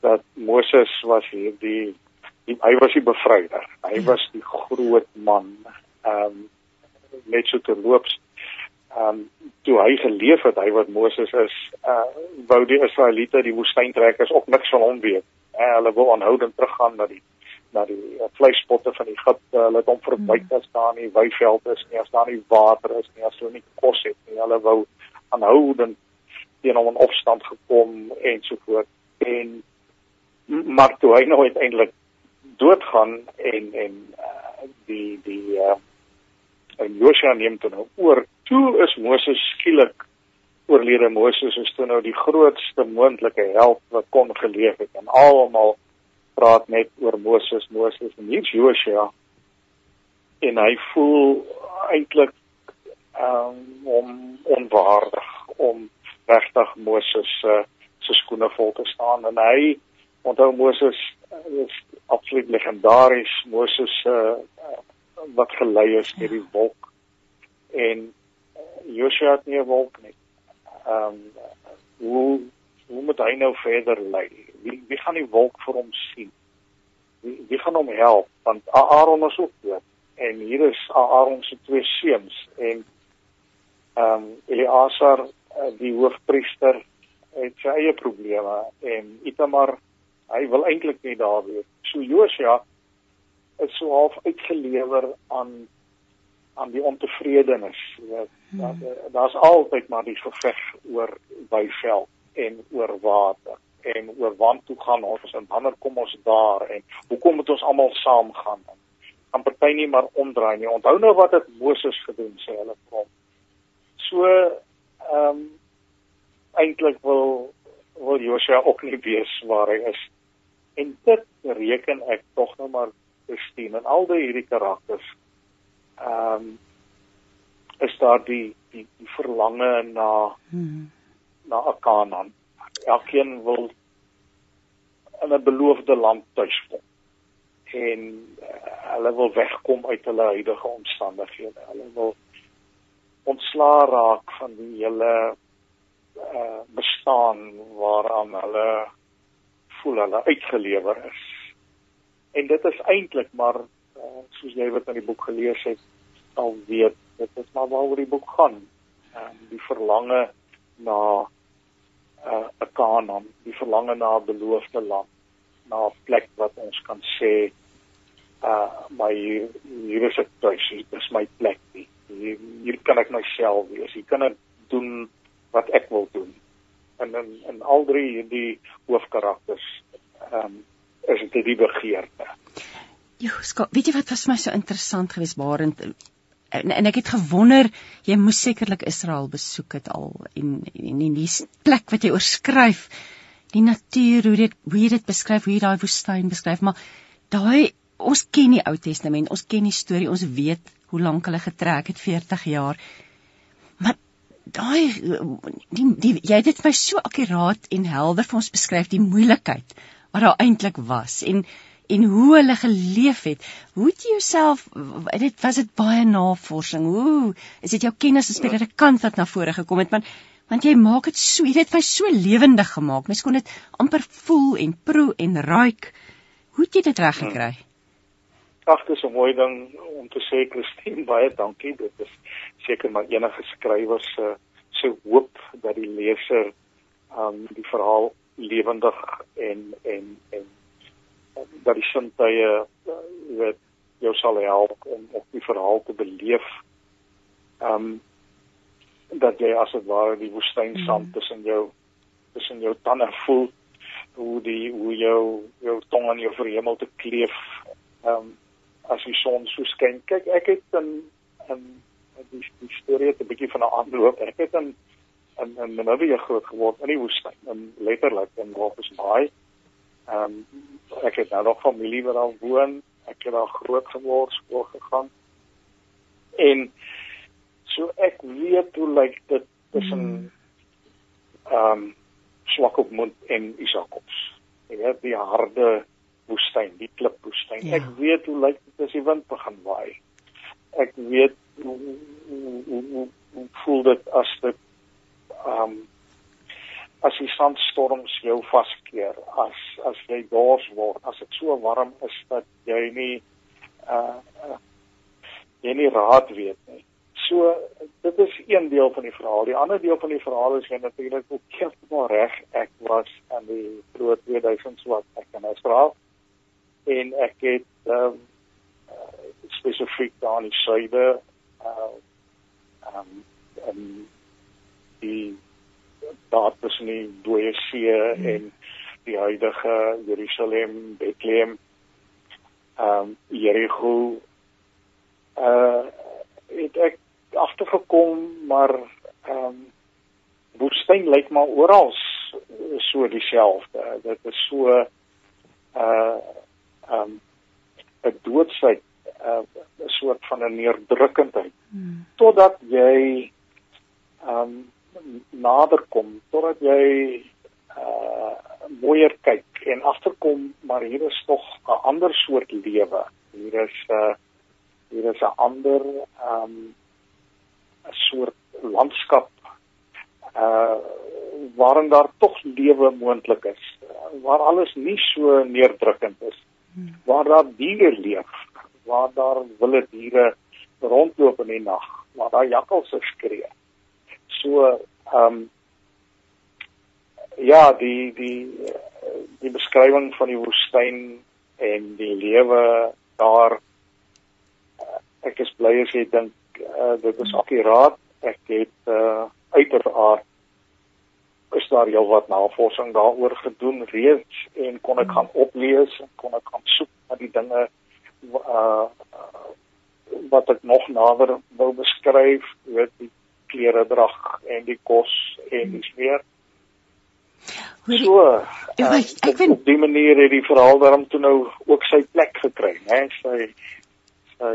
dat Moses was hierdie die, hy was die bevryder. Hy ja. was die groot man. Ehm um, net so te loops. Ehm um, toe hy geleef het, hy wat Moses is, uh wou die Israeliete die woestyntrekkers ook niks van hom weet. Uh, hulle wou aanhoudend teruggaan na die na die uh, vleispotte van Egipte. Hulle het hom verbyt hmm. as daar nie weiveld is nie, as daar nie water is nie, as hulle nie kos het nie. Hulle wou aanhoudend teen hom in opstand gekom en so voort. En maar toe hy nou uiteindelik doodgaan en en uh, die die uh, en Josua neem toe nou oor. Toe is Moses skielik oorlede. Moses is toe nou die grootste moontlike held wat kon geleef het en almal praat net oor Moses, Moses en nie Josua. En hy voel eintlik um, om onwaardig om regtig Moses uh, se skoene vol te staan en hy onthou Moses uh, is absoluut legendaries Moses uh, wat gelei is deur die wolk en Joshua het nie 'n wolk nie. Ehm um, hoe hoe moet hy nou verder lei? Wie wie gaan die wolk vir hom sien? Wie wie gaan hom help? Want Aaron is ook dood en hier is Aaron se twee seuns en ehm um, Eleazar die hoofpriester het sy eie probleme en Itamar hy wil eintlik nie daar wees. So Josia is so half uitgelewer aan aan die ontevredenis. Hmm. Daar's altyd maar die geveg oor byveld en oor water en oor want toe gaan ons en wanneer kom ons daar en hoekom moet ons almal saam gaan? Kan party nie maar omdraai nie. Onthou nou wat het Moses gedoen sê hulle vir hom. So ehm um, eintlik wil wil Josia ook nie weet waar hy is. En dit reken ek tog nou maar Christine en al die hierdie karakters. Ehm um, is daar die die, die verlange na hmm. na Akanaan. Elkeen wil in 'n beloofde land tuiskom. En uh, hulle wil wegkom uit hulle huidige omstandighede. Hulle wil ontslaa raak van die hele uh bestaan waaraan hulle voel hulle uitgelewer is. En dit is eintlik maar uh, soos jy wat in die boek gelees het al weet, dit is maar waaroor die boek gaan. Uh, die verlange na 'n uh, Kanaan, die verlange na 'n beloofde land, na 'n plek wat ons kan sê uh my hier is ek tuis, dit is my plek nie hier, hier kan ek myself wees. Hier kan ek doen wat ek wil doen. En in in al drie hierdie hoofkarakters ehm um, is dit die begeerte. Jo, Scott, weet jy wat was my so interessant geweest Barend en, en ek het gewonder jy moes sekerlik Israel besoek het al en en in die plek wat jy oorskryf die natuur hoe dit hoe jy dit beskryf hoe jy daai woestyn beskryf maar daai ons ken die Ou Testament ons ken die storie ons weet hoe lank hulle getrek het 40 jaar. Maar daai die, die jy het dit vir my so akkuraat en helder vir ons beskryf die moeilikheid wat daar eintlik was en en hoe hulle geleef het. Hoe het jy jouself dit was dit baie navorsing. Hoe is dit jou kennis as predikant wat na vore gekom het? Want want jy maak dit so, jy het vir so lewendig gemaak. Mens kon dit amper voel en proe en ruik. Hoe het jy dit reg gekry? Hmm ag dis 'n mooi ding om te sê Christine baie dankie dit is seker maar enige skrywer se se hoop dat die leser um die verhaal lewendig en en en dat die sintuie uh, weet jou sal help om op die verhaal te beleef um dat jy as dit ware die woestyn sand mm. tussen jou tussen jou tande voel hoe die hoe jou jou tong aan jou verhemel te kleef um as die son so skyn. Kyk, ek het in in die, die storie het 'n bietjie van 'n aanloop. Ek het in in in Namibië groot geword in die woestyn, in letterlik in Walvis Bay. Ehm um, ek het nou nog familie wat daar woon. Ek het daar groot geword, skool gegaan. En so ek weet hoe lyk dit tussen ehm um, swak op mond en Isaakops. Jy weet die harde woestyn, die klipwoestyn. Ja. Ek weet hoe lyk dit as die wind begin waai. Ek weet hoe hoe, hoe, hoe, hoe voel dit as dit ehm um, as die sandstorms jou vaskeer, as as jy dors word, as dit so warm is dat jy nie uh, uh jy nie raad weet nie. So dit is een deel van die verhaal. Die ander deel van die verhaal is jy natuurlik ook heeltemal reg. Ek was aan die vroeë 2000s wat ek in Australië en ek het ehm um, uh, spesifiek daar in die suide uh ehm um, um, die daar tussen die dooie see hmm. en die huidige Jerusalem, Bethlehem, ehm um, Jericho uh het ek agtergekom maar ehm um, woestyn lyk maar oral so dieselfde. Dit is so uh ehm um, 'n doodsheid, uh, 'n uh, soort van 'n neerdrukkendheid. Hmm. Totdat jy ehm um, nader kom, totdat jy uh mooier kyk en agterkom maar hier is nog 'n ander soort lewe. Hier is 'n uh, hier is 'n ander ehm um, 'n soort landskap uh waarin daar tog lewe moontlik is waar alles nie so neerdrukkend is waar daar diere leef waar daar wilde diere rondloop in die nag waar daar jakkals skree so ehm um, ja die die die beskrywing van die woestyn en die lewe daar ek is bly as jy dink uh, dit is akuraat. Ek het uh, uiteraard is daar heel wat navorsing daaroor gedoen reeds en kon ek gaan oplees en kon ek gaan soek na die dinge uh, wat ek nog nader wou beskryf, weet die klere drag en die kos en dis weer. So, uh, ek vind op die manier het die verhaal daarom toe nou ook sy plek gekry, hè, sy sy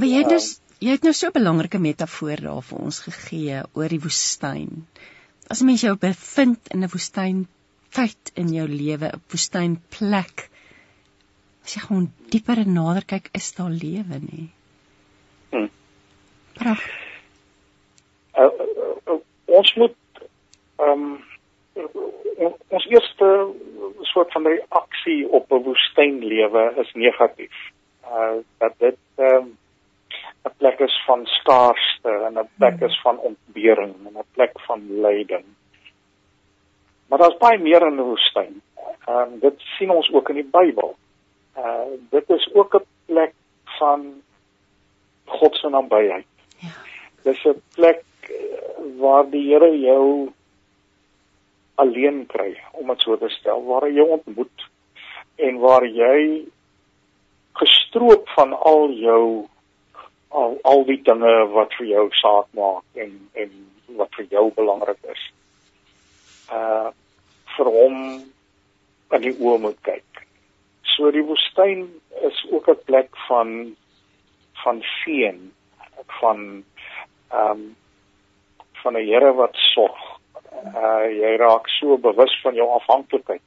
Maar jy het dus jy het nou so 'n belangrike metafoor daar vir ons gegee oor die woestyn. As 'n mens jou bevind in 'n woestyn tyd in jou lewe, 'n woestynplek, as jy gewoon dieper en nader kyk, is daar lewe nie. Hm. Pragtig. Uh, uh, uh, ons moet ehm um, ons eerste soort van reaksie op 'n woestynlewe is negatief. Uh dat dit ehm um, 'n plek is van skaarste en 'n plek is van ontbering en 'n plek van lyding. Maar daar's baie meer in die woestyn. Ehm um, dit sien ons ook in die Bybel. Uh dit is ook 'n plek van God se nabyheid. Ja. Dis 'n plek waar die Here jou alleen kry, om dit so te stel, waar hy jou ontmoet en waar jy gestroop van al jou al al die dinge wat vir jou saak maak en en wat vir jou belangrik is. Uh vir hom aan die oë moet kyk. So die woestyn is ook 'n plek van van seën, van ehm um, van 'n Here wat sorg. Uh jy raak so bewus van jou afhanklikheid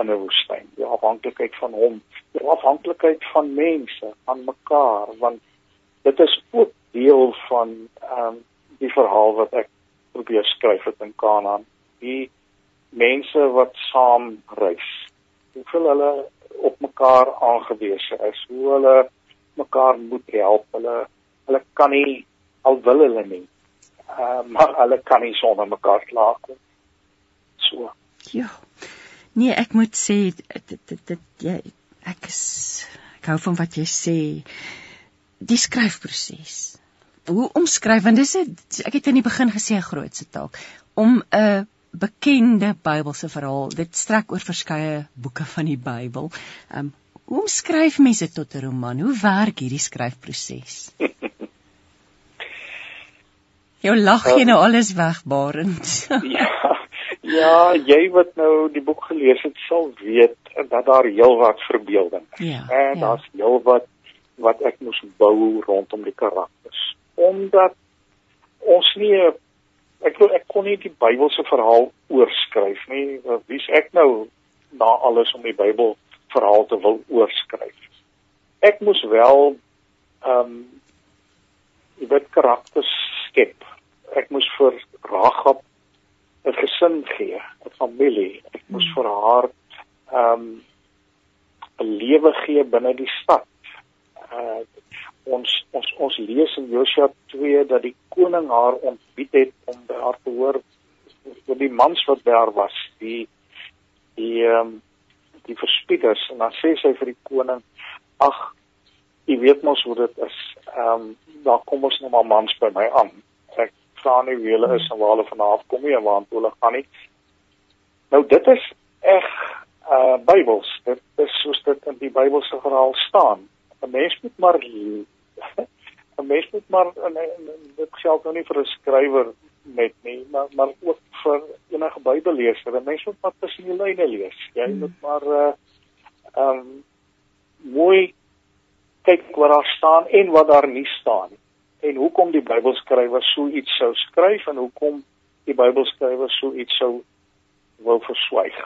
in 'n woestyn. Jou afhanklikheid van hom, jou afhanklikheid van mense, van mekaar, want dit is ook deel van ehm um, die verhaal wat ek probeer skryf het in Kanaan. Die mense wat saam reis. Hoeveel hulle op mekaar aangewese is, hoe hulle mekaar moet help. Hulle hulle kan nie al wil hulle nie. Uh, maar hulle kan nie sonder mekaar klaarkom. So. Ja. Nee, ek moet sê dit dit dit jy ek is ek hou van wat jy sê die skryfproses. Hoe omskryf want dis 'n ek het in die begin gesê 'n grootse taak om 'n bekende Bybelse verhaal. Dit strek oor verskeie boeke van die Bybel. Ehm um, hoe omskryf mense tot 'n roman? Hoe werk hierdie skryfproses? Jou lag jy nou alles wegbarend. ja. Ja, jy wat nou die boek gelees het, sal weet dat daar heelwat verbeelding is. Ja, en ja. daar's heelwat wat ek moes bou rondom die karakters omdat ons nie ek wil ek kon nie die Bybelse verhaal oorskryf nie wie's ek nou na alles om die Bybel verhaal te wil oorskryf ek moes wel ehm um, jy weet karakters skep ek moes vir Ragab 'n gesin gee 'n familie. Ek moes vir haar ehm um, 'n lewe gee binne die stad. Uh ons ons ons lees in Josua 2 dat die koning haar ontbied het om by haar te hoor oor die mans wat daar was, die die ehm um, die verspieders en dan sê sy vir die koning: "Ag, jy weet mos hoe dit is. Ehm um, daar kom ons nou maar mans by my aan. Ek vra nie wie hulle is en waar hulle vanaf kom nie en waar hulle gaan nie." Nou dit is reg uh Bybels. Dit is soos dit in die Bybelse verhaal staan. 'n Mens moet maar 'n mens moet maar en, en, en dit geld nou nie vir 'n skrywer net nie, maar maar ook vir enige Bybelleser. 'n Mens moet maar tussen die lyne lees. Jy hmm. moet maar uh um mooi kyk wat daar staan en wat daar nie staan nie. En hoekom die Bybelskrywer so iets sou skryf en hoekom die Bybelskrywer so iets sou wou verswyg.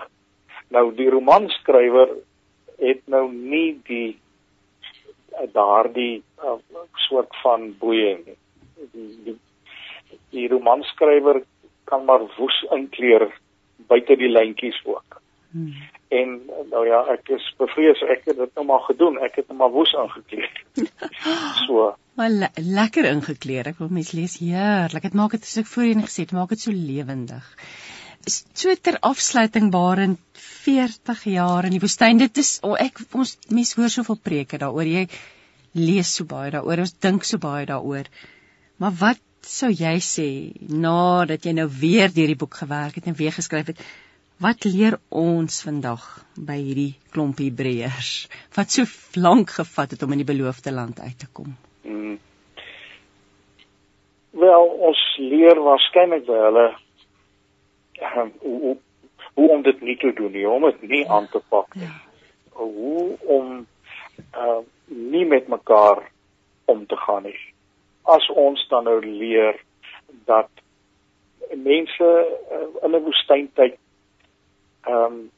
Nou die romanskrywer het nou nie die daardie uh, soort van boeye nie. Die die, die romanskrywer kan maar woes inkleer buite die lyntjies ook. Hmm. En nou ja, ek is bevrees ek het dit nou maar gedoen. Ek het nou maar woes aangekleed. so. Maar le lekker ingekleer. Ek wil mens lees heerlik. Dit maak dit soos ek voorheen gesê het, maak dit so lewendig. So ter afsluiting barend 40 jaar in die woestyn. Dit is oh, ek ons mense hoor soveel preke daaroor. Jy lees so baie daaroor. Ons dink so baie daaroor. Maar wat sou jy sê nadat jy nou weer deur die boek gewerk het en weer geskryf het? Wat leer ons vandag by hierdie klomp Hebreërs wat so lank gevat het om in die beloofde land uit te kom? Hmm. Wel, ons leer waarskynlik by hulle um, hoe, hoe om dit nie te doen nie, om dit nie ja. aan te pak nie. Ja. Hoe om uh, nie met mekaar om te gaan nie. As ons dan nou leer dat mense uh, in 'n woestyntyd ehm um,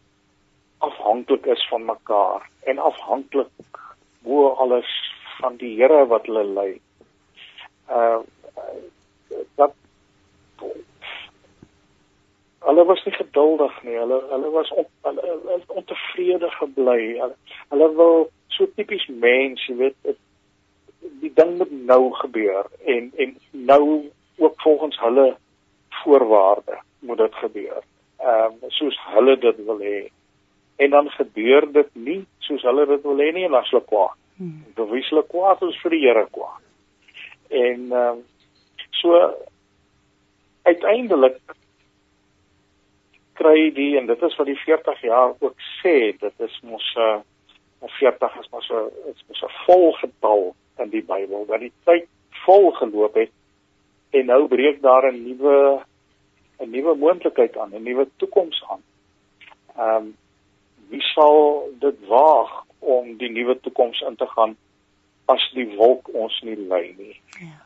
afhanklik is van mekaar en afhanklik bo alles van die Here wat hulle lei. Uh dat hulle was nie geduldig nie. Hulle hulle was on, hulle, hulle ontevrede gebly. Hulle, hulle wil so tipies mens, jy weet, het, die ding moet nou gebeur en en nou ook volgens hulle voorwaarde moet dit gebeur ehm um, soos hulle dit wil hê. En dan gebeur dit nie soos hulle dit wil hê nie en dan sou kwaad. Hmm. Bewyslik kwaad is vir die Here kwaad. En ehm um, so uiteindelik kry die en dit is wat die 40 jaar ook sê, dit is mos 'n uh, 40 is mos 'n is mos 'n volgetal in die Bybel dat die tyd vol geloop het en nou breek daar 'n nuwe 'n nuwe moontlikheid aan, 'n nuwe toekoms aan. Ehm um, wie sal dit waag om die nuwe toekoms in te gaan as die wolk ons nie lei nie? Ja.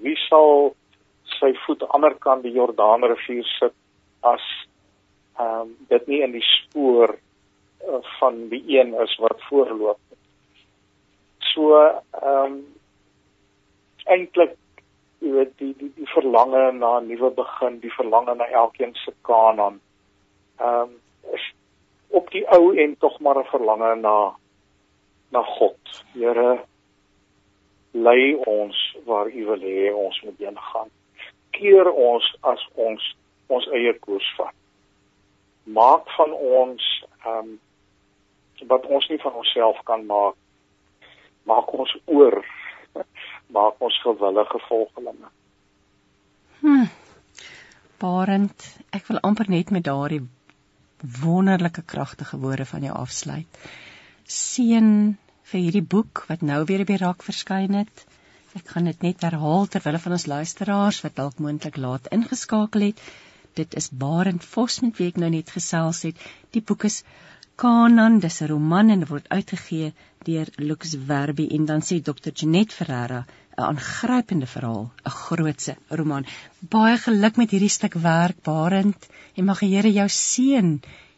Wie sal sy voet aan die ander kant die Jordaanrivier sit as ehm um, dit nie in die spoor uh, van die een is wat voorloop. So ehm um, eintlik jy weet die die die verlange na 'n nuwe begin, die verlange na elkeen se Kanaan. Ehm um, is op die ou en tog maar 'n verlange na na God. Here lei ons waar U wil hê ons moet heen gaan. Keer ons as ons ons eie koers vat. Maak van ons ehm um, wat ons nie van onsself kan maak. Maak ons oor maak ons gewillige volgelinge. Hm. Barend, ek wil amper net met daardie wonderlike kragtige woorde van jou afsluit. Seën vir hierdie boek wat nou weer op die rak verskyn het. Ek gaan dit net herhaal terwyl van ons luisteraars wat dalk moontlik laat ingeskakel het. Dit is Barend Vos met wie ek nou net gesels het. Die boek is Kanan, dis 'n roman en word uitgegee deur Lux Werby en dan sê Dr. Janet Ferreira 'n aangrypende verhaal, 'n grootse roman. Baie geluk met hierdie stuk werk, Barend, en mag die Here jou seën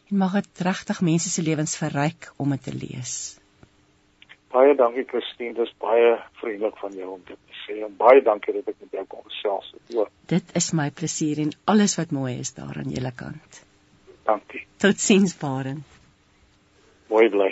en mag dit regtig mense se lewens verryk om dit te lees. Baie dankie Christine, dis baie vriendelik van jou om dit te sê. En baie dankie dat ek met jou kon gesels. Dit is my plesier en alles wat mooi is daar aan julle kant. Dankie. Totsiens Barend. Mooi bly.